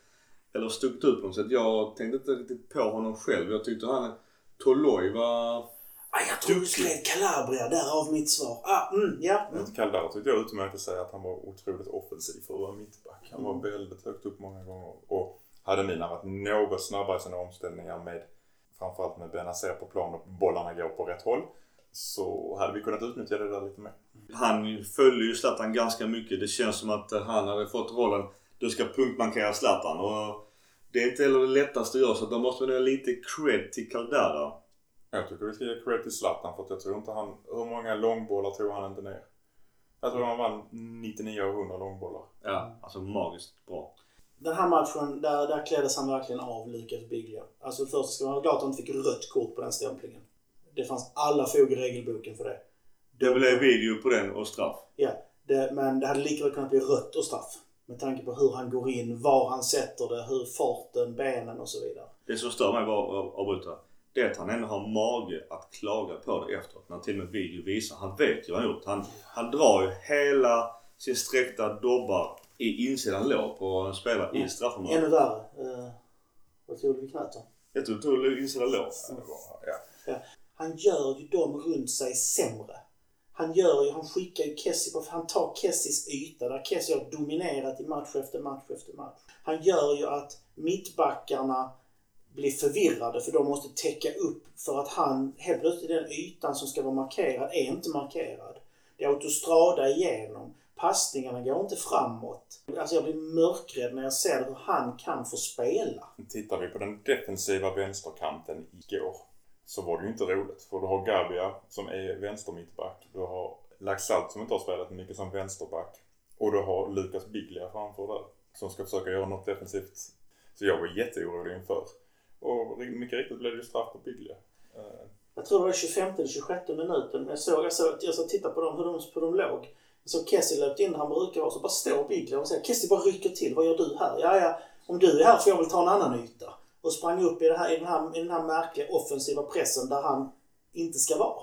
Eller stuckit ut på något sätt? Jag tänkte inte riktigt på honom själv. Jag tyckte han, Toloi var... Ah, jag tror du skrev Calabria, därav mitt svar. Ah, mm, ja. Mm. Kaldara tyckte jag utmärkte sig att han var otroligt offensiv för att vara mittback. Han var Mm. väldigt högt upp många gånger. Och hade mina varit något snabbare i sina omställningar med framförallt med Benazer på plan och bollarna går på rätt håll så hade vi kunnat utnyttja det där lite mer. Han följer ju Zlatan ganska mycket. Det känns som att eh, han hade fått rollen, du ska punktmarkera Zlatan. Och det är inte heller det lättaste att göra så då måste man ge lite cred till Caldara. Jag tycker vi ska ge cred till Zlatan för att jag tror inte han... Hur många långbollar tror han inte ner? Jag tror han vann 99 av 100 långbollar. Ja, alltså magiskt bra. Den här matchen, där, där kläddes han verkligen av, Lucas Biglia. Alltså först ska man vara glad att han fick rött kort på den stämplingen. Det fanns alla fog i regelboken för det. Det blev video på den och straff. Ja, det, men det hade lika väl kunnat bli rött och straff. Med tanke på hur han går in, var han sätter det, hur farten, benen och så vidare. Det som stör mig bara att avbryta. Det är att han ändå har mage att klaga på det efteråt. När till och med video visar. Han vet ju vad han gjort. Han, han drar ju hela sin sträckta dobbar i insidan lår på en spelare i Ännu straffområdet. värre. Eh, vad tog du vid knät då? Jag tror du tog insidan lår. Ja, var, ja. Han gör ju dem runt sig sämre. Han gör ju, han skickar ju Kessie på, han tar Kessies yta där Kessie har dominerat i match efter match efter match. Han gör ju att mittbackarna blir förvirrade för de måste täcka upp för att han, helt plötsligt den ytan som ska vara markerad är inte markerad. Det är autostrada igenom. Passningarna går inte framåt. Alltså jag blir mörkrädd när jag ser hur han kan få spela. Tittar vi på den defensiva vänsterkanten igår så var det ju inte roligt. För du har Gabia som är vänstermittback. Du har Laxalt som inte har spelat mycket som vänsterback. Och du har Lukas Biglia framför där. Som ska försöka göra något defensivt. Så jag var jätteorolig inför. Och mycket riktigt blev det straff på Biglia. Jag tror det var 25 eller 26 minuten. Jag såg, jag såg, jag såg titta på dem, hur de, hur de låg. Så Kessie löpte in han brukar vara, så bara står Biglia och säger Kessie bara rycker till. Vad gör du här? Ja, ja, om du är här får jag väl ta en annan yta. Och sprang upp i, här, i, den, här, i den här märkliga offensiva pressen där han inte ska vara.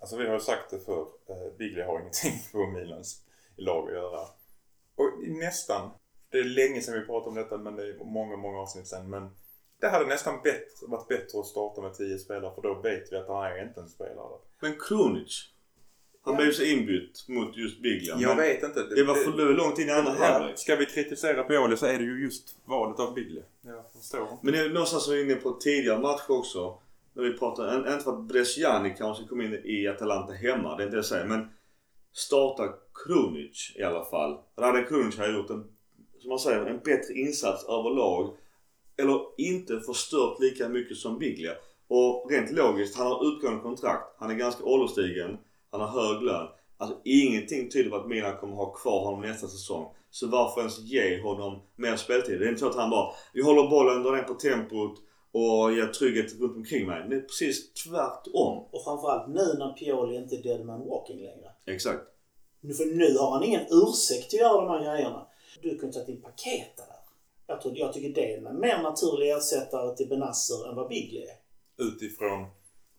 Alltså vi har ju sagt det för eh, Biglia har ingenting på Milans lag att göra. Och nästan, det är länge sedan vi pratade om detta men det är många, många avsnitt sedan. Men det hade nästan bättre, varit bättre att starta med 10 spelare för då vet vi att han är inte en spelare. Men Krunic. Han blev så inbytt mot just Biglia. Jag men vet inte. Det var för det långt in i andra Ja, halvlek. ska vi kritisera Pioli så är det ju just valet av Biglia. Jag förstår. Men det är någonstans som vi var inne på tidigare matcher också. När vi pratade, en- inte för att Bresciani kanske kom in i Atalanta hemma, det är inte det jag säger. Men starta Krunic i alla fall. Rade Krunic har gjort en, som man säger, en bättre insats överlag. Eller inte förstört lika mycket som Biglia. Och rent logiskt, han har utgående kontrakt. Han är ganska ålderstigen. Han har hög lön. Alltså ingenting tyder på att Milan kommer ha kvar honom nästa säsong. Så varför ens ge honom mer speltid? Det är inte så att han bara, vi håller bollen, drar ner på tempot och ger trygghet runt omkring mig. Det är precis tvärtom. Och framförallt nu när Pioli inte är dead man walking längre. Exakt. Nu, för nu har han ingen ursäkt att göra de här grejerna. Du kunde tagit in Paketa där. Jag, tror, jag tycker det är en mer naturlig ersättare till Benasser än vad Biglia är. Utifrån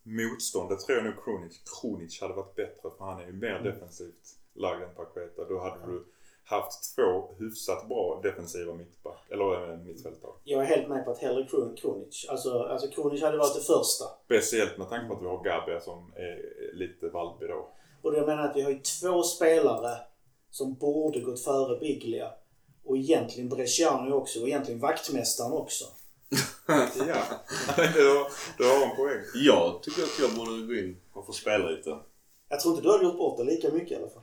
motståndet tror jag nog Kronic, Kronic hade varit bättre för han är ju mer defensivt lagd än Paqueta. Då hade du haft två hyfsat bra defensiva mittback, eller äh, mittfältare. Jag är helt med på att hellre Kron- Kronic. Alltså, alltså Kronic hade varit det första. Speciellt med tanke på att vi har Gabia som är lite valpig då. Och jag menar att vi har ju två spelare som borde gått före Biglia. Och egentligen Bresciano också. Och egentligen vaktmästaren också. ja, du har, du har en poäng. Jag tycker att jag borde gå in och få spela lite. Jag tror inte du har gjort bort det lika mycket i alla fall.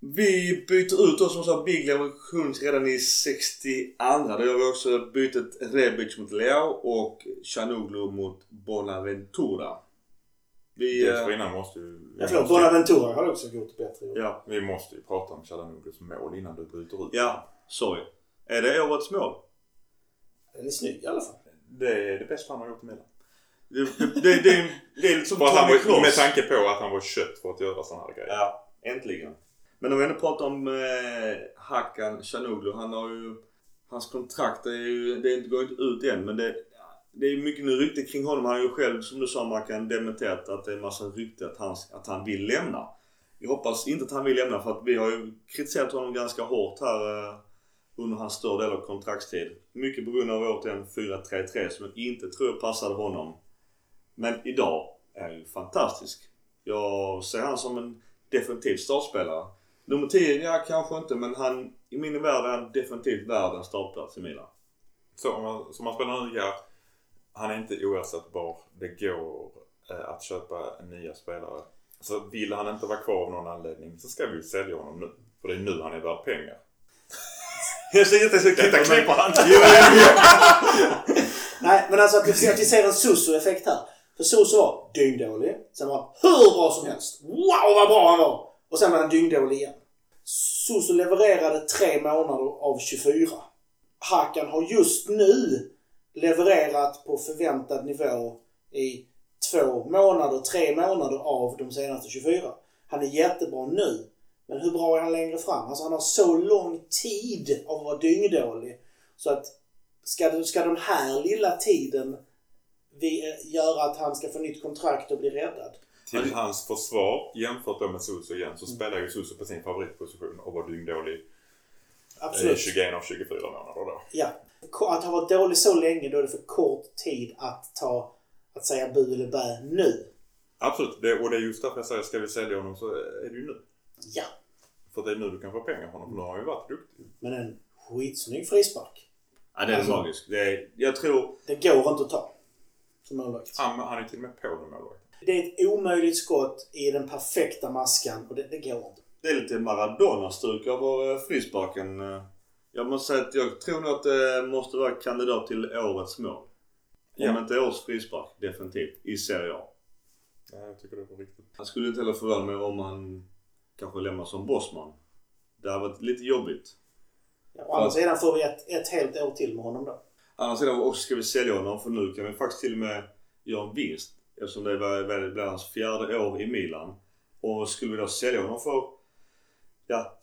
Vi byter ut oss som sa Big Leverkusen redan i 62. Då gör vi också bytet Rebic mot Leao och Chanoglu mot Bonaventura. Vi, Dels eh, måste ju... Ja, förlåt, Bonaventura har också gjort bättre jobb. ja, Vi måste ju prata om Chalanoglu's mål innan du bryter ut. ja, sorry. Är det årets mål? Den är snygg i alla fall. Det är det bästa han har gjort i Milan. Det, det, det, det, är- det är lite som För att han Tony var, med Kroos. tanke på att han var kött för att göra sådana här grejer. Ja, äntligen. Men om vi ändå pratar om eh, Hakan Chanoglu. Han har ju... Hans kontrakt är ju... Det går inte ut än men det... Det är mycket nu rykte kring honom. Han har ju själv, som du sa Mackan, dementerat att det är en massa rykte att han, att han vill lämna. Jag hoppas inte att han vill lämna för att vi har ju kritiserat honom ganska hårt här eh, under hans större del av kontraktstid. Mycket på grund av återigen 4-3-3 som jag inte tror passade honom. Men idag är han ju fantastisk. Jag ser han som en definitiv startspelare. Nummer 10, ja kanske inte men han, i min värld är han definitivt värd en startplats i Milan. Så om man, man spelar nu, ja. Han är inte oersättbar. Det går eh, att köpa nya spelare. Så vill han inte vara kvar av någon anledning så ska vi ju sälja honom nu. För det är nu han är värd pengar. Jag ser inte så Detta klipper han. Nej, men alltså att vi, att vi ser en Suso-effekt här. För Suso var dyngdålig. Sen var hur bra som helst. Wow vad bra han var! Och sen var han dyngdålig igen. Suso levererade tre månader av 24. Hakan har just nu levererat på förväntad nivå i två månader, tre månader av de senaste 24. Han är jättebra nu. Men hur bra är han längre fram? Alltså han har så lång tid av att vara dyngdålig. Så att ska, ska den här lilla tiden vi, göra att han ska få nytt kontrakt och bli räddad? Till hans försvar jämfört då med Suso igen så spelar ju Suso på sin favoritposition och var dyngdålig eh, Absolut. 21 av 24 månader då. Ja. Att ha varit dålig så länge, då är det för kort tid att ta, att säga bu eller bä nu. Absolut, det, och det är just därför jag säger ska vi sälja honom så är det ju nu. Ja. För det är nu du kan få pengar för honom. För nu har han ju varit duktig. Men en skitsnygg frispark. Ja, det är Alltså- magiskt. Det är, jag tror... Det går inte att ta. Som målvakt. Han, han är till och med på den målvakten. Det är ett omöjligt skott i den perfekta maskan och det, det går inte. Det är lite Maradona-stuk över eh, frisparken. Jag måste säga att jag tror nog att det måste vara kandidat till årets mål. Om Ja. inte årets frispark, definitivt. I Serie A. Ja, jag tycker det var riktigt. Han skulle inte heller förvåna mig om han kanske lämnar som bossman. Det hade varit lite jobbigt. Ja, å andra sidan får vi ett, ett helt år till med honom då. Annars sidan också ska vi sälja honom för nu kan vi faktiskt till och med göra en vinst. Eftersom det blir hans fjärde år i Milan. Och skulle vi då sälja honom för ja,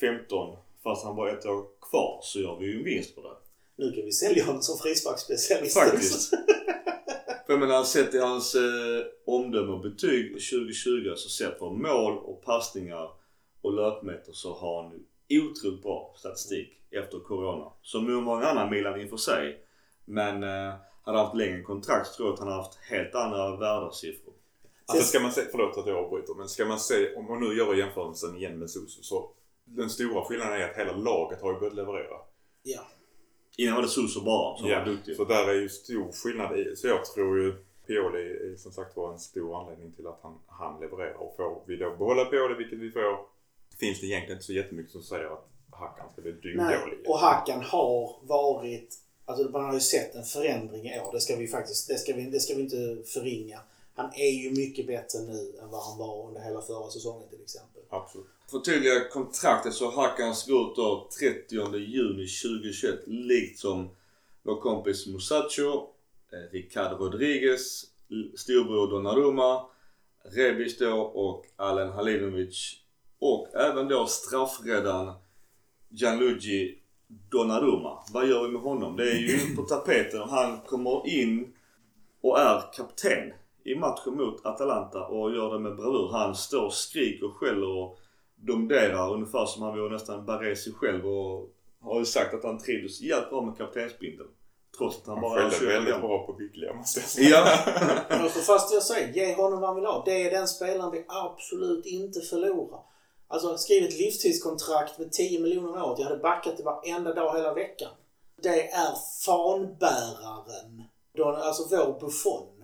10-15 fast han bara ett år kvar så gör vi ju en vinst på det. Nu kan vi sälja honom som frisparksspecialist. Faktiskt. För jag menar, sett i hans eh, omdöme och betyg 2020 så sett på mål och passningar och löpmeter så har han otroligt bra statistik efter Corona. Som nu många andra Milan inför sig. Men eh, hade haft längre kontrakt så tror jag att han har haft helt andra värdesiffror. Alltså ska man se, förlåt att jag avbryter, men ska man se, om man nu gör jämförelsen igen med Suso så den stora skillnaden är att hela laget har ju börjat leverera. Ja. Innan var det Suso bara som var duktig. så där är ju stor skillnad i. Så jag tror ju Pioli är som sagt var en stor anledning till att han, han levererar. Och får vi då behålla Pioli, vilket vi får, finns det egentligen inte så jättemycket som säger att Hackan ska bli Nej. dyngdålig. Och Hakan har varit... Alltså man har ju sett en förändring i år. Det ska vi faktiskt det ska vi, det ska vi inte förringa. Han är ju mycket bättre nu än vad han var under hela förra säsongen till exempel. Absolut. Förtydliga kontraktet så Hakans går ut då 30 juni 2021 likt som vår kompis Musacho, eh, Ricardo Rodriguez, storbror Donnarumma, Rebic då och Alen Halinovic och även då straffräddaren Gianluigi Donnarumma. Vad gör vi med honom? Det är ju på tapeten och han kommer in och är kapten i matchen mot Atalanta och gör det med bravur. Han står, skriker, skäller och domderar ungefär som han vore nästan Baresi själv och har ju sagt att han trivdes jävligt bra med kaptensbindeln. Trots att han, Han bara är skällde 21 år väldigt bra på Biglia måste jag säga. Ja. Jag står fast jag säger. Ge honom vad han vill ha. Det är den spelaren vi absolut inte förlorar. Alltså skriv ett livstidskontrakt med 10 miljoner om året. Jag hade backat det varenda dag hela veckan. Det är fanbäraren. Alltså vår Buffon.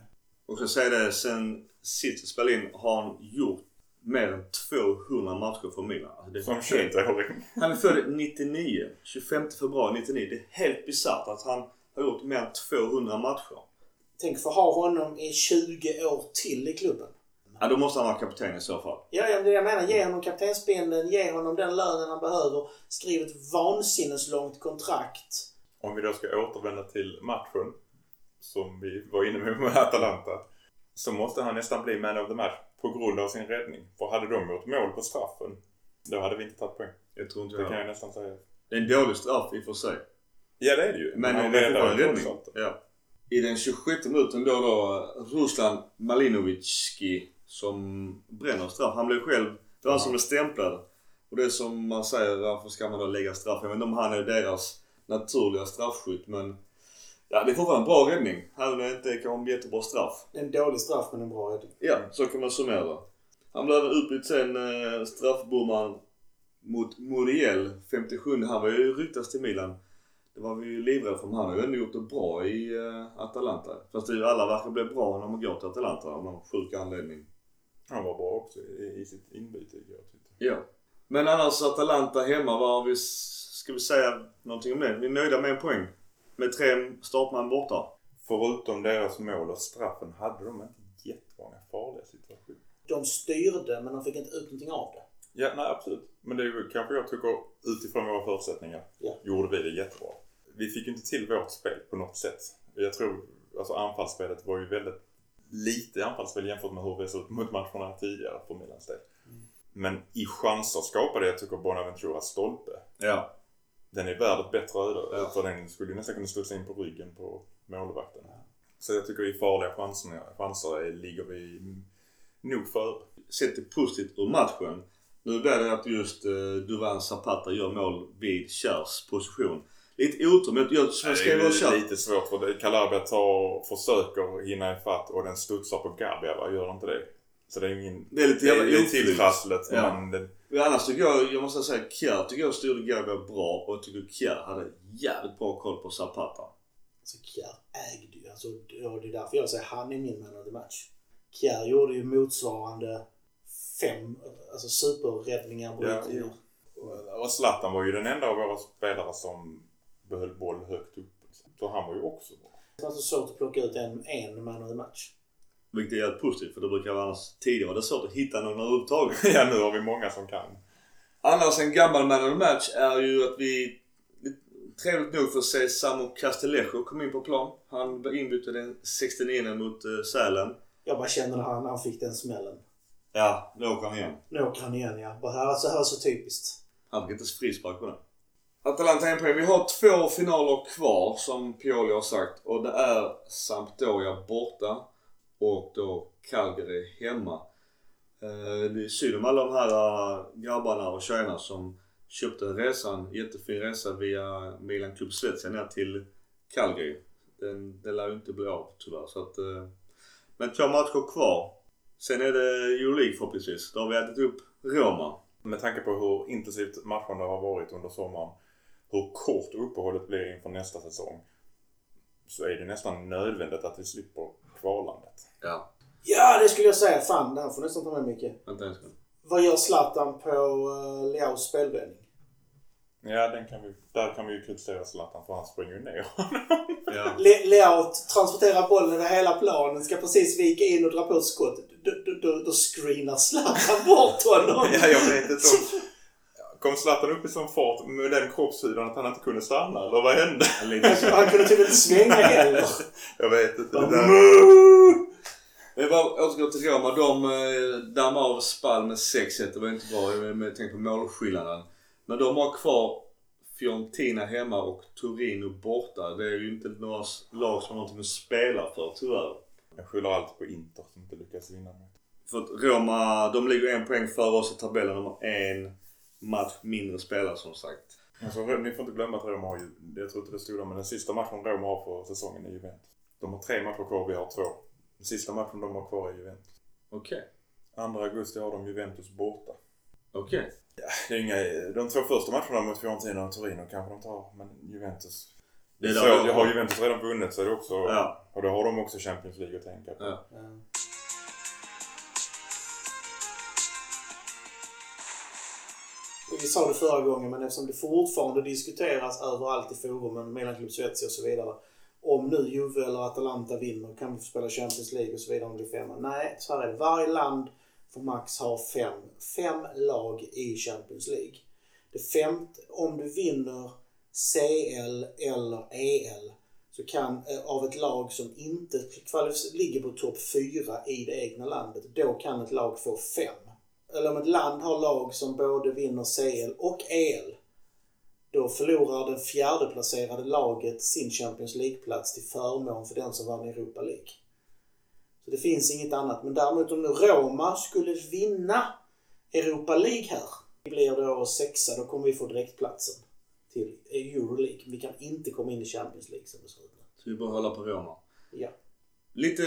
Och så säger det sen vi spelade in har han gjort mer än 200 matcher för Milan. Alltså det är Som helt- 21-åring. Han är född 99. 25 februari 99. Det är helt bisarrt att han har gjort mer än 200 matcher. Tänk få ha honom i 20 år till i klubben. Ja, då måste han vara kapten i så fall. Ja, ja, det jag menar. Ge honom kaptensbindeln, ge honom den lönen han behöver. Skriv ett vansinneslångt kontrakt. Om vi då ska återvända till matchen som vi var inne med med Atalanta. Så måste han nästan bli man of the match på grund av sin räddning. För hade de gjort mål på straffen då hade vi inte tagit poäng. Jag tror inte Det kan jag. nästan säga. Det är en dålig straff i och för sig. Ja det är det ju. Men han det är trots räddning. Ja. I den 26 minuten då då Ruslan Malinovicki som bränner straff. Han blev själv, det var han som blev stämplad. Och det är som man säger, varför ska man då lägga straff? Jag vet inte om han är deras naturliga straffskytt men Ja, det är fortfarande en bra räddning. Även om det inte kanske en jättebra straff. En dålig straff men en bra räddning. Ja, så kan man summera. Han blev även utbytt sen, eh, straffbommaren mot Muriel, 57. Han var ju ryktas till Milan. Det var vi ju livrädda för, men han har ju ändå gjort det bra i eh, Atalanta. Fast det är ju alla verkar bli bra när man går till Atalanta av någon sjuk anledning. Han var bra också i, i sitt inbyte igår tyckte Ja. Men annars Atalanta hemma, vad har vi, ska vi säga någonting om det? Vi är nöjda med en poäng. Med tre startman borta. Förutom deras mål och straffen hade de inte jättemånga farliga situationer. De styrde men de fick inte ut någonting av det. Ja, nej absolut. Men det är ju kanske jag tycker utifrån våra förutsättningar Ja. gjorde vi det jättebra. Vi fick ju inte till vårt spel på något sätt. Jag tror, alltså anfallsspelet var ju väldigt lite anfallsspel jämfört med hur vi såg ut mot matcherna tidigare för Milans del. Men i chanser skapade jag tycker Bonaventura stolpe. Ja. Den är värd ett bättre öde. Ja. För den skulle ju nästan kunna studsa in på ryggen på målvakten. Så jag tycker i farliga chanser, chanser är, ligger vi nog före. Sett det positivt ur matchen. Nu blir det att just eh, Duvan Zapata gör mål vid Kjärs position. Lite otur, men jag, jag Det skrev är lite svårt för. Calabria tar, försöker hinna ifatt och den studsar på Gabia va? Gör inte det? Så det är ingen... Det är lite Det är jävla lite oflyt. tilltrasslet Ja. men det, Men annars tycker jag, jag måste säga Kjär tycker jag styrde Gabia bra och jag tycker Kjär hade jävligt bra koll på Zapata. Alltså Kjär ägde ju. Alltså, och det är därför jag säger han är min man of the match. Kjär gjorde ju motsvarande fem alltså superräddningar. Ja, brytningar. och Zlatan var ju den enda av våra spelare som behöll boll högt upp. Så han var ju också bra. Det var så svårt att plocka ut en, en man of the match. Vilket är jävligt positivt för det brukar vara annars tidigare var det svårt att hitta någon överhuvudtaget. ja nu har vi många som kan. Annars en gammal man of the match är ju att vi trevligt nog får se Samu Castellejo komma in på plan. Han blev inbytt den 69 mot uh, Sälen. Jag bara kände när han, han fick den smällen. Ja, då åker han igen. Nu åker han igen ja. Bara här, så här så typiskt. Han fick inte frispark på den. Atalanta en poäng. Vi har två finaler kvar som Pioli har sagt och det är Sampdoria borta och då Calgary hemma. Eh, det är synd om alla de här eh, grabbarna och tjejerna som köpte resan, jättefin resa via Milan Club Svezia ner till Calgary. Den, det lär ju inte bli av tyvärr så att, eh, Men två matcher kvar. Sen är det Euroleague förhoppningsvis. Då har vi ätit upp Roma. Med tanke på hur intensivt matcherna har varit under sommaren. Hur kort uppehållet blir inför nästa säsong. Så är det nästan nödvändigt att vi slipper kvalandet. Ja. Ja, det skulle jag säga. Fan, det här får du nästan ta med Micke. Vänta en sekund. Vad gör Zlatan på uh, Leaus spelvändning? Ja, den kan vi, där kan vi ju kritisera Zlatan för han springer ju ner. Ja. Le- Leao transporterar bollen över hela planen, ska precis vika in och dra på ett skott. Då, då, då, då screenar Zlatan bort honom. ja, jag vet inte. Kom Zlatan upp i sån fart med den kroppshyddan att han inte kunde stanna? Eller vad hände? Han kunde typ inte svänga heller. Jag vet inte. Vi bara återgår till Roma. De eh, dammade av Spal med 6-1. Det var inte bra med, med tanke på målskillnaden. Men de har kvar Fiorentina hemma och Torino borta. Det är ju inte några lag som har någonting att spela för tyvärr. Jag skyller allt på Inter som inte lyckas vinna. För att Roma, de ligger en poäng före oss i tabellen. De har en match mindre spelare som sagt. Alltså, ni får inte glömma att Roma har ju, jag tror inte det stod där, men den sista matchen Roma har för säsongen är Juventus. De har tre matcher kvar, vi har två. Den sista matchen de har kvar är Juventus. Okej. 2 augusti har de Juventus borta. Okej. Det är inga, de två första matcherna mot Fiorentina och Torino kanske de tar, men Juventus. Det är så, där- har Juventus redan vunnit så är det också, Ja. och då har de också Champions League att tänka på. Ja. Vi sa det förra gången, men eftersom det fortfarande diskuteras överallt i forumen, Milan Club Svezia och så vidare. Om nu Juve eller Atalanta vinner, kan vi få spela Champions League och så vidare om det blir femma? Nej, så här är det. Varje land får max ha fem, fem lag i Champions League. Det femte, om du vinner CL eller EL så kan, eh, av ett lag som inte ligger på topp 4 i det egna landet, då kan ett lag få fem. Eller om ett land har lag som både vinner CL och EL, då förlorar det fjärdeplacerade laget sin Champions League-plats till förmån för den som vann Europa League. Så det finns inget annat. Men däremot om nu Roma skulle vinna Europa League här, blir då sexa, då kommer vi få direktplatsen till Euroleague. Vi kan inte komma in i Champions League som det ser ut nu. Så vi bara hålla på Roma. Ja. Lite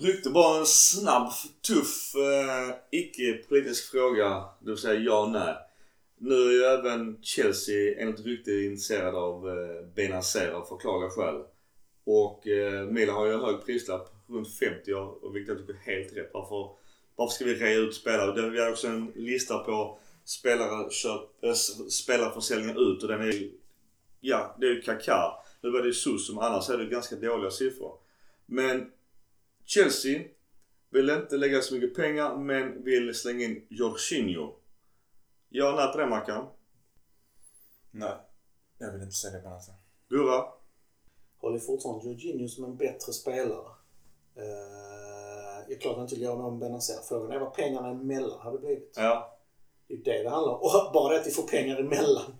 rykte, bara en snabb, tuff, eh, icke-politisk fråga. Det vill säga ja och nej. Nu är ju även Chelsea enligt rykte intresserad av eh, Benazer av förklarliga skäl. Och eh, Milan har ju en hög prislapp, runt 50 år, och vilket jag tycker är helt rätt. Varför, varför ska vi rea ut spelare? Det- Vi har också en lista på spelare köp, äh, spelarförsäljningar ut och den är ju, ja det är ju Kaká. Nu var det ju Sus som annars är det ganska dåliga siffror. Men Chelsea vill inte lägga så mycket pengar men vill slänga in Jorginho. Ja, när på det Mackan? Nej. Jag vill inte sälja Benazer. Gurra? Håller fortfarande Jorginho som en bättre spelare. Uh, jag klart inte göra någon Benazer. Frågan är vad pengarna emellan hade blivit. Ja. Det är det det handlar om. Och bara det att vi får pengar emellan.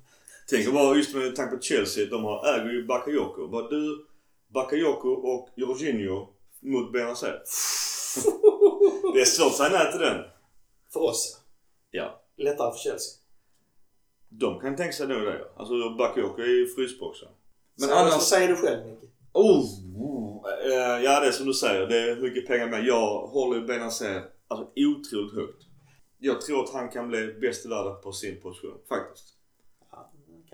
Tänk bara just med tanke på Chelsea. De har, äger ju Bakayoko. Bara du, Bakayoko och Jorginho mot Benazer. det är svårt att säga nej till den. För oss Ja. ja. Lättare för Chelsea. De kan tänka sig nog det. Alltså Bakayoko är ju frysboxen. Men så, annars... Så säger du själv Micke. Oh, oh. Ja det är som du säger. Det är mycket pengar med. Jag håller ju Benazer alltså, otroligt högt. Jag tror att han kan bli bäst i världen på sin position. Faktiskt. Ja,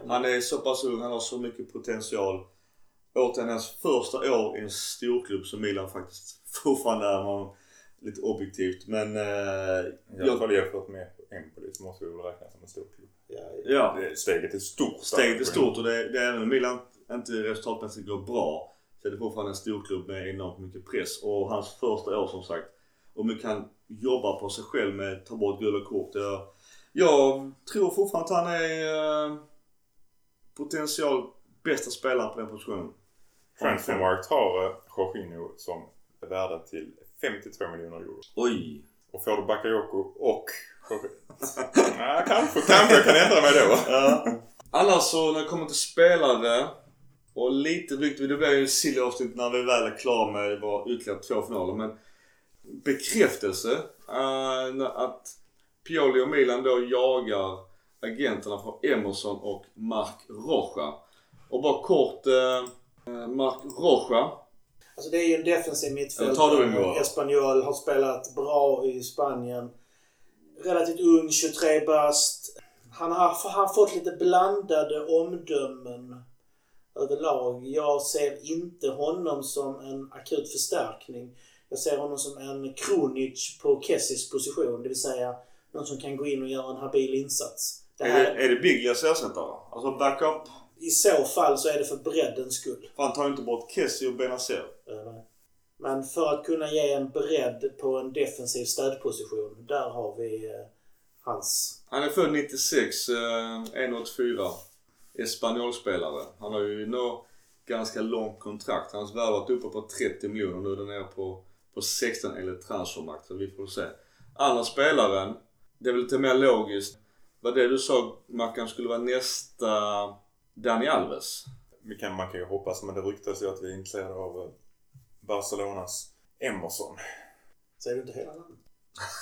Han är så pass ung. Han har så mycket potential. Återigen hans första år i en storklubb som Milan faktiskt fortfarande är. Man, lite objektivt. Men eh, alla jag, fall jämfört med Empoli så måste vi väl räkna som en stor klubb. ja, ja. Det, steget är stort. Steget är stort och det, det är även om Milan inte resultatmässigt går bra så är det fortfarande en stor klubb med enormt mycket press. Och hans första år som sagt. Om vi kan jobba på sig själv med att ta bort gula kort. Jag, jag tror fortfarande att han är eh, potential bästa spelaren på den positionen. Transfermarkt har eh, Jorginho som är värda till 52 miljoner euro. Oj! Och får du Bakayoko och ja, kanske, kanske jag kan ändra mig då. Ja. Annars så när det kommer till spelare och lite rykte, det blir ju silly avsnitt när vi väl är klara med våra ytterligare två finaler. Men bekräftelse uh, att Pioli och Milan då jagar agenterna för Emerson och Mark Rocha. Och bara kort, uh, Mark Rocha. Alltså det är ju en defensiv mittfältare. Espanyol har spelat bra i Spanien. Relativt ung, 23 bast. Han har, har fått lite blandade omdömen överlag. Jag ser inte honom som en akut förstärkning. Jag ser honom som en Kronic på Kessis position. Det vill säga någon som kan gå in och göra en habil insats. Det Är här, det, är det Biglias ersättare? Alltså backup? I så fall så är det för breddens skull. För han tar ju inte bort Kessie och Benazer. Nej. Men för att kunna ge en bredd på en defensiv stödposition, där har vi eh, hans... Han är född 96, eh, 1,84. Espanyolspelare. Han har ju nå ganska långt kontrakt. Hans värde har varit uppe på 30 miljoner. Nu är den nere på, på 16 enligt transfermarkt. Så vi får se. Andra spelaren, det är väl lite mer logiskt. Vad det du sa Mackan skulle vara nästa Dani Alves. Kan, man kan ju hoppas men det ryktas ju att vi är intresserade av eh, Barcelonas Emerson. Säger du inte hela namnet?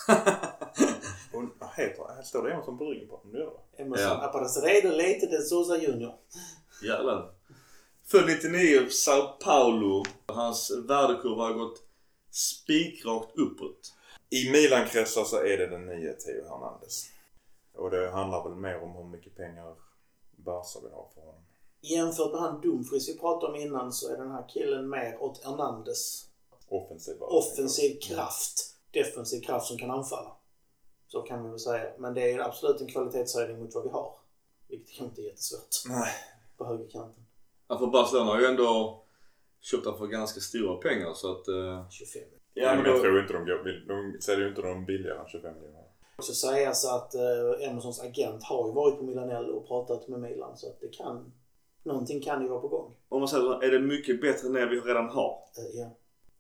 Och vad heter det? Står det Emerson på ryggen på honom? Det gör det. Emerson Ja. Apareceredo Leite de Souza Junior. Jävlar. Född 99, Sao Paulo. Hans värdekurva har gått spikrakt uppåt. I Milan-kretsar så är det den nya Theo Hernandez. Och det handlar väl mer om hur mycket pengar Barca vill ha för honom. Jämfört med han Dumfries vi pratade om innan så är den här killen mer åt Hernandez. Offensiv. Offensiv kraft. Defensiv kraft som kan anfalla. Så kan vi väl säga. Men det är absolut en kvalitetshöjning mot vad vi har. Vilket kanske inte är jättesvårt Nej. på högerkanten. Ja, för Barcelona har ju ändå köpt honom för ganska stora pengar så att... eh, 25. Ja, men jag tror inte de, går, de säljer ju inte de billigare än 25 miljoner. Också sägas att eh, Emersons agent har ju varit på Milanello och pratat med Milan så att det kan... Någonting kan ju vara på gång. om man säger så, är det mycket bättre än det vi redan har? Eh, ja.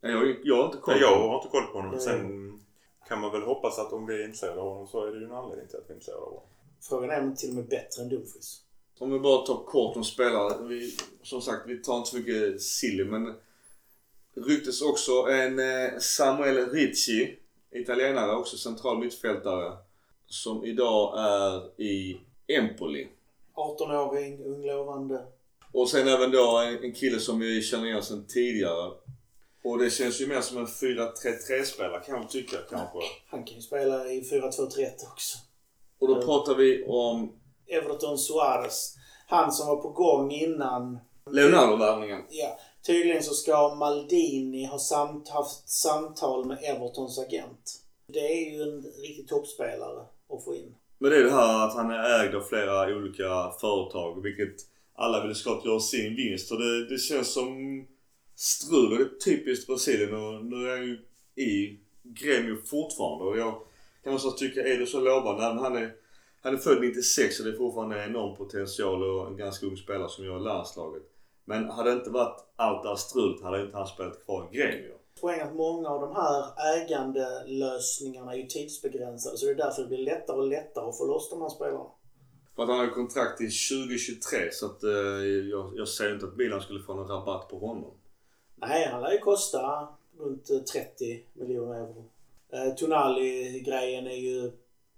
Ja, Jag, jag har inte koll på jag det. har inte koll på honom. Sen kan man väl hoppas att om vi är intresserade av honom så är det ju en anledning till att vi är intresserade av honom. Frågan är om det till och med bättre än Dumfries. Om vi bara tar kort om spelare. Vi, som sagt, vi tar inte så mycket silly men ryktes också en eh, Samuel Ricci, italienare, också central mittfältare, som idag är i Empoli. 18-åring, ung lovande. Och sen även då en, en kille som vi känner igen sedan tidigare. Och det känns ju mer som en 4-3-3 spelare kan jag tycka kanske. Han kan ju spela i 4-2-3-1 också. Och då Mm. pratar vi om Everton Suarez. Han som var på gång innan. Leonardo-värvningen. Ja, tydligen så ska Maldini ha samt, haft samtal med Evertons agent. Det är ju en riktig toppspelare att få in. Men det är det här att han är ägd av flera olika företag vilket alla vill såklart göra sin vinst och det, det känns som strul och det är typiskt Brasilien och nu är han ju i Gremio fortfarande och jag kan också tycka, är det så lovande? Han är, han är född 96 och det är fortfarande en enorm potential och en ganska ung spelare som gör landslaget. Men hade det inte varit allt det här strulet hade inte han spelat kvar i Gremio. Poängen är att många av de här ägandelösningarna är ju tidsbegränsade så det är därför det blir lättare och lättare att få loss de här spelarna. För att han har kontrakt till 2023 så att eh, jag, jag säger inte att Milan skulle få någon rabatt på honom. Nej, han lär ju kosta runt eh, 30 miljoner euro. Eh, Tonali-grejen är ju,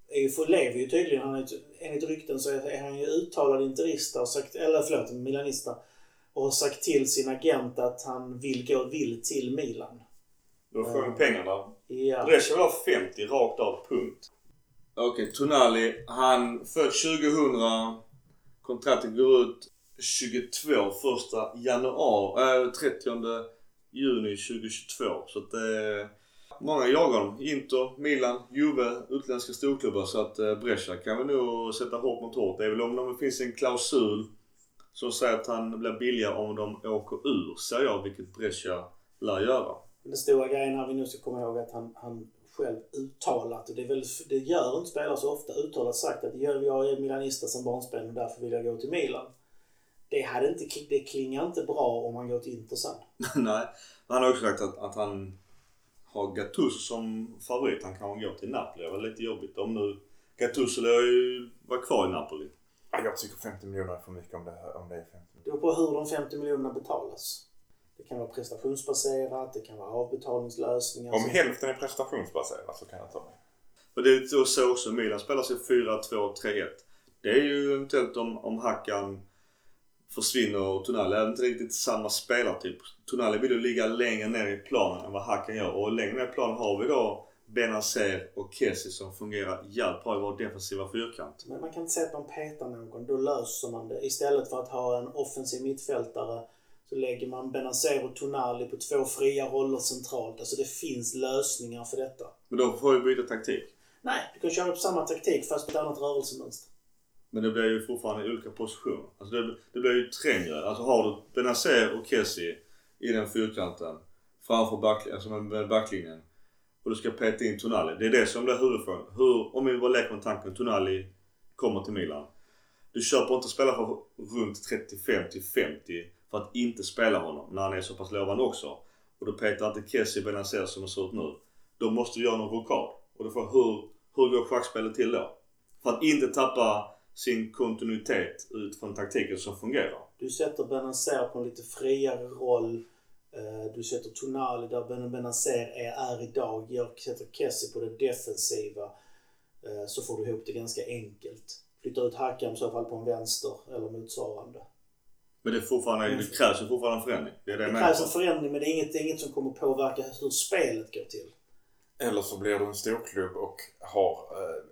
är ju för, lever ju tydligen. Han är, enligt rykten så är han ju uttalad interista, och sagt, eller förlåt, milanista. Och sagt till sin agent att han vill gå vill till Milan. Då får han pengarna. Ja. Brescia vill ha 50 rakt av, punkt. Okej, Tonali. Han född 2000. Kontraktet går ut 22 första januari, äh, 30 juni 2022. Så att eh, många jagar honom. Inter, Milan, Juve, utländska storklubbar. Så att eh, Brescia kan vi nog sätta hårt mot hårt. Det är väl om det finns en klausul som säger att han blir billigare om de åker ur, säger jag, vilket Brescia lär göra. Den stora grejen här vi nu ska komma ihåg att han, han själv uttalat, och det, är väl, det gör inte spelare så ofta, uttalat sagt att jag, jag är milanista som barnsben och därför vill jag gå till Milan. Det, hade inte, det klingar inte bra om han går till Inter sen. Nej, han har också sagt att, att han har Gattuso som favorit. Han kan gå till Napoli. Det var lite jobbigt om nu Gattuso lär ju vara kvar i Napoli. Ja, Jag tycker 50 miljoner är för mycket om det, om det är 50 miljoner. Det beror på hur de 50 miljonerna betalas. Det kan vara prestationsbaserat, det kan vara avbetalningslösningar. Om Så- hälften är prestationsbaserat så kan jag ta det. Och det är då så också. Milan spelar sig 4-2-3-1. Det är ju eventuellt om, om Hackan försvinner och Tonali är inte riktigt samma spelartyp. Tonali vill ju ligga längre ner i planen än vad Hackan gör. Och längre ner i planen har vi då Benazer och Kessie som fungerar jävligt bra i vår defensiva fyrkant. Men man kan inte säga att man petar någon. Då löser man det. Istället för att ha en offensiv mittfältare så lägger man Benazer och Tonali på två fria roller centralt. Alltså det finns lösningar för detta. Men då får vi byta taktik. Nej, du kan köra på samma taktik fast på ett annat rörelsemönster. Men det blir ju fortfarande olika positioner. Alltså det, det blir ju trängre. Alltså har du Benazer och Kessie i den fyrkanten framför back, alltså med backlinjen och du ska peta in Tonali. Det är det som blir huvudfrågan. Hur, om vi bara leker med tanken Tonali kommer till Milan. Du köper inte spelare för runt 35 till 50 för att inte spela honom när han är så pass lovande också. Och du petar inte Kessie Benazer som det ser ut nu. Då måste du göra någon rockad. Och då får hur, hur går schackspelet till då? För att inte tappa sin kontinuitet utifrån taktiken som fungerar. Du sätter Benazer på en lite friare roll. Eh, Du sätter Tonali där Ben- Benazer är, är idag. Jag sätter Kessie på det defensiva. Eh, Så får du ihop det ganska enkelt. Flyttar ut Hakam i så fall på en vänster eller motsvarande. Men det, är fortfarande, det krävs ju fortfarande en förändring. Det är det Det krävs en förändring men det är inget, det är inget som kommer påverka hur spelet går till. Eller så blir du en storklubb och har eh,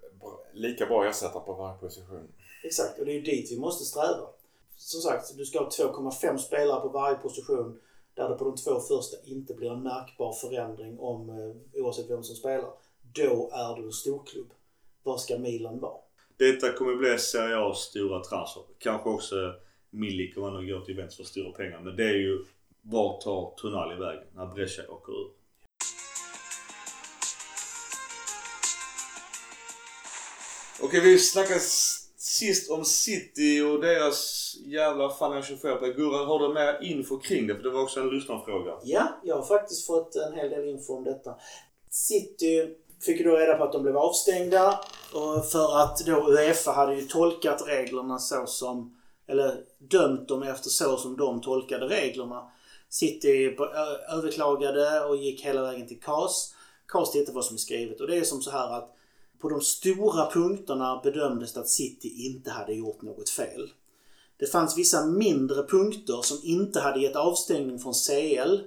lika bra ersättare på varje position. Exakt, och det är ju dit vi måste sträva. Som sagt, du ska ha 2,5 spelare på varje position där det på de två första inte blir en märkbar förändring om, eh, oavsett vem som spelar. Då är du en storklubb. vad ska Milan vara? Detta kommer bli Serie A's stora transfer. Kanske också Milik om han nu går till Juventus för stora pengar. Men det är ju vart tar Tonali vägen när Brescia åker ur? Okej, vi snackade sist om City och deras jävla financial fair play. Gurra, har du mer info kring det? För det var också en lyssnarfråga. Ja, jag har faktiskt fått en hel del info om detta. City fick ju då reda på att de blev avstängda för att då Uefa hade ju tolkat reglerna så som, eller dömt dem efter så som de tolkade reglerna. City överklagade och gick hela vägen till CAS. CAS tittade vad som är skrivet och det är som så här att på de stora punkterna bedömdes det att City inte hade gjort något fel. Det fanns vissa mindre punkter som inte hade gett avstängning från CL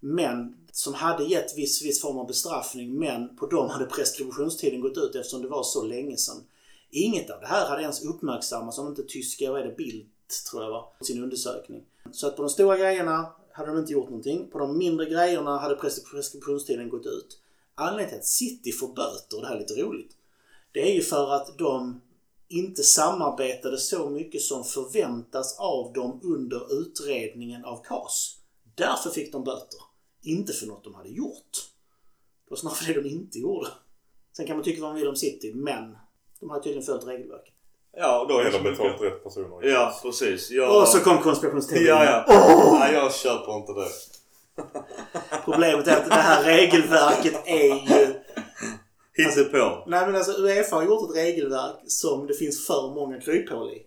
men som hade gett viss, viss form av bestraffning men på dem hade preskriptionstiden gått ut eftersom det var så länge sedan. Inget av det här hade ens uppmärksammats om inte tyska, vad är det, Bildt tror jag var, sin undersökning. Så att på de stora grejerna hade de inte gjort någonting. På de mindre grejerna hade preskriptionstiden gått ut. Anledningen till att City får böter, det här är lite roligt, det är ju för att de inte samarbetade så mycket som förväntas av dem under utredningen av KAS. Därför fick de böter. Inte för något de hade gjort. Det var snarare det de inte gjorde. Sen kan man tycka vad man vill om City, men de har tydligen följt regelverket. Ja, då Eller betalt rätt personer. Ja, precis. Jag... Och så kom konspirationsteorin. Ja, ja. Oh! Nej, jag köper inte det. Problemet är att det här regelverket är ju... Hittepå. Nej men alltså Uefa har gjort ett regelverk som det finns för många kryphål i.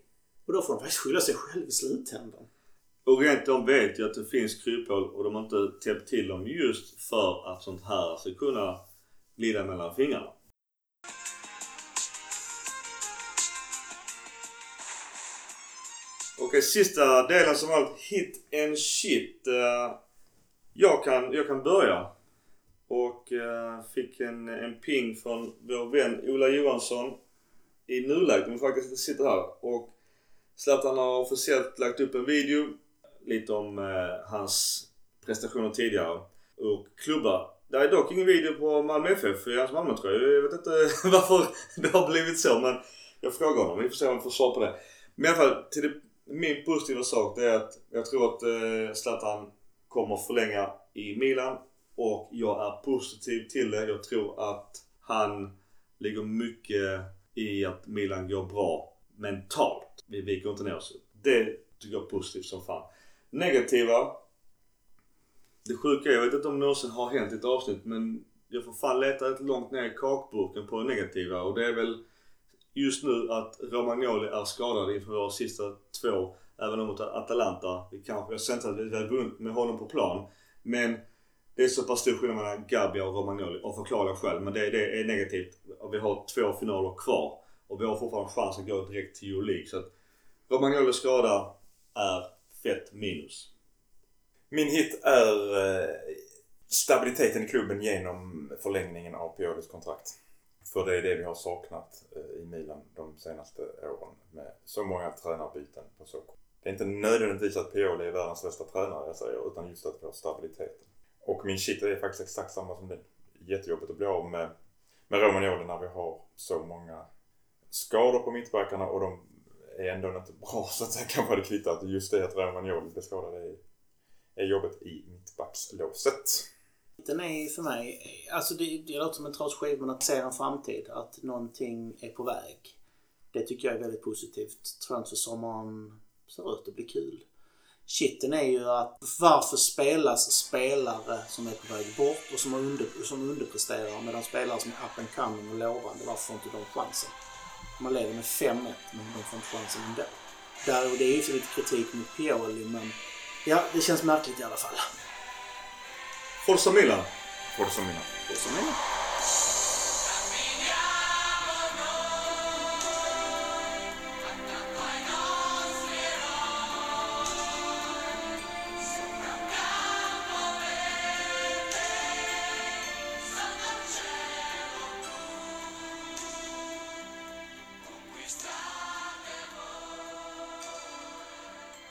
Och då får de faktiskt skylla sig själv i slutändan. Och rent de vet ju att det finns kryphål och de har inte täppt till dem just för att sånt här ska kunna glida mellan fingrarna. Okej, sista delen som allt hit and shit. Jag, kan, jag kan börja. Och eh, fick en, en ping från vår vän Ola Johansson i nuläget. Men faktiskt sitter här. Och Zlatan har officiellt lagt upp en video. Lite om eh, hans prestationer tidigare. Och klubbar. Det är dock ingen video på Malmö FF i hans Malmötröja. Jag vet inte varför det har blivit så men jag frågar honom. Vi får se om vi får svar på det. Men i alla fall till det min positiva sak det är att jag tror att eh, Zlatan kommer förlänga i Milan. Och jag är positiv till det. Jag tror att han ligger mycket i att Milan går bra mentalt. Vi viker inte ner oss. Det tycker jag är positivt som fan. Negativa. Det sjuka är, jag vet inte om det någonsin har hänt i ett avsnitt men jag får fan leta rätt långt ner i kakburken på det negativa och det är väl just nu att Romagnoli är skadad inför våra sista två, även mot Atalanta. Vi kanske, jag säger inte att vi hade vunnit med honom på plan. Men det är så pass stor skillnad mellan Gabbia och Romagnoli och förklara själv. Men det, det är negativt. Vi har två finaler kvar och vi har fortfarande chans att gå direkt till Euroleague. Så att Romagnolis skada är fett minus. Min hit är eh, stabiliteten i klubben genom förlängningen av Piolis kontrakt. För det är det vi har saknat eh, i Milan de senaste åren med så många tränarbyten på så kort. Det är inte nödvändigtvis att Pioli är världens bästa tränare jag säger, utan just att vi har stabiliteten. Och min shit är faktiskt exakt samma som din. Jättejobbigt att bli av med, med Romagnoli när vi har så många skador på mittbackarna och de är ändå inte bra så att jag kanske hade kvittat just det att Romagnoli blev skadad är, är jobbet i mittbackslåset. Den är för mig, alltså det, det låter som en trasig skiva men att se en framtid, att någonting är på väg. Det tycker jag är väldigt positivt. Transfersommaren ser ut att bli kul. Shitten är ju att varför spelas spelare som är på väg bort och som, under, som underpresterar medan spelare som är up and coming och lovande, varför får inte de chansen? Man leder med 5-1 men de får inte chansen ändå. Där, och det är ju lite kritik mot Pioli men ja, det känns märkligt i alla fall. Forza Milan. Forza Milan. Forza Milan.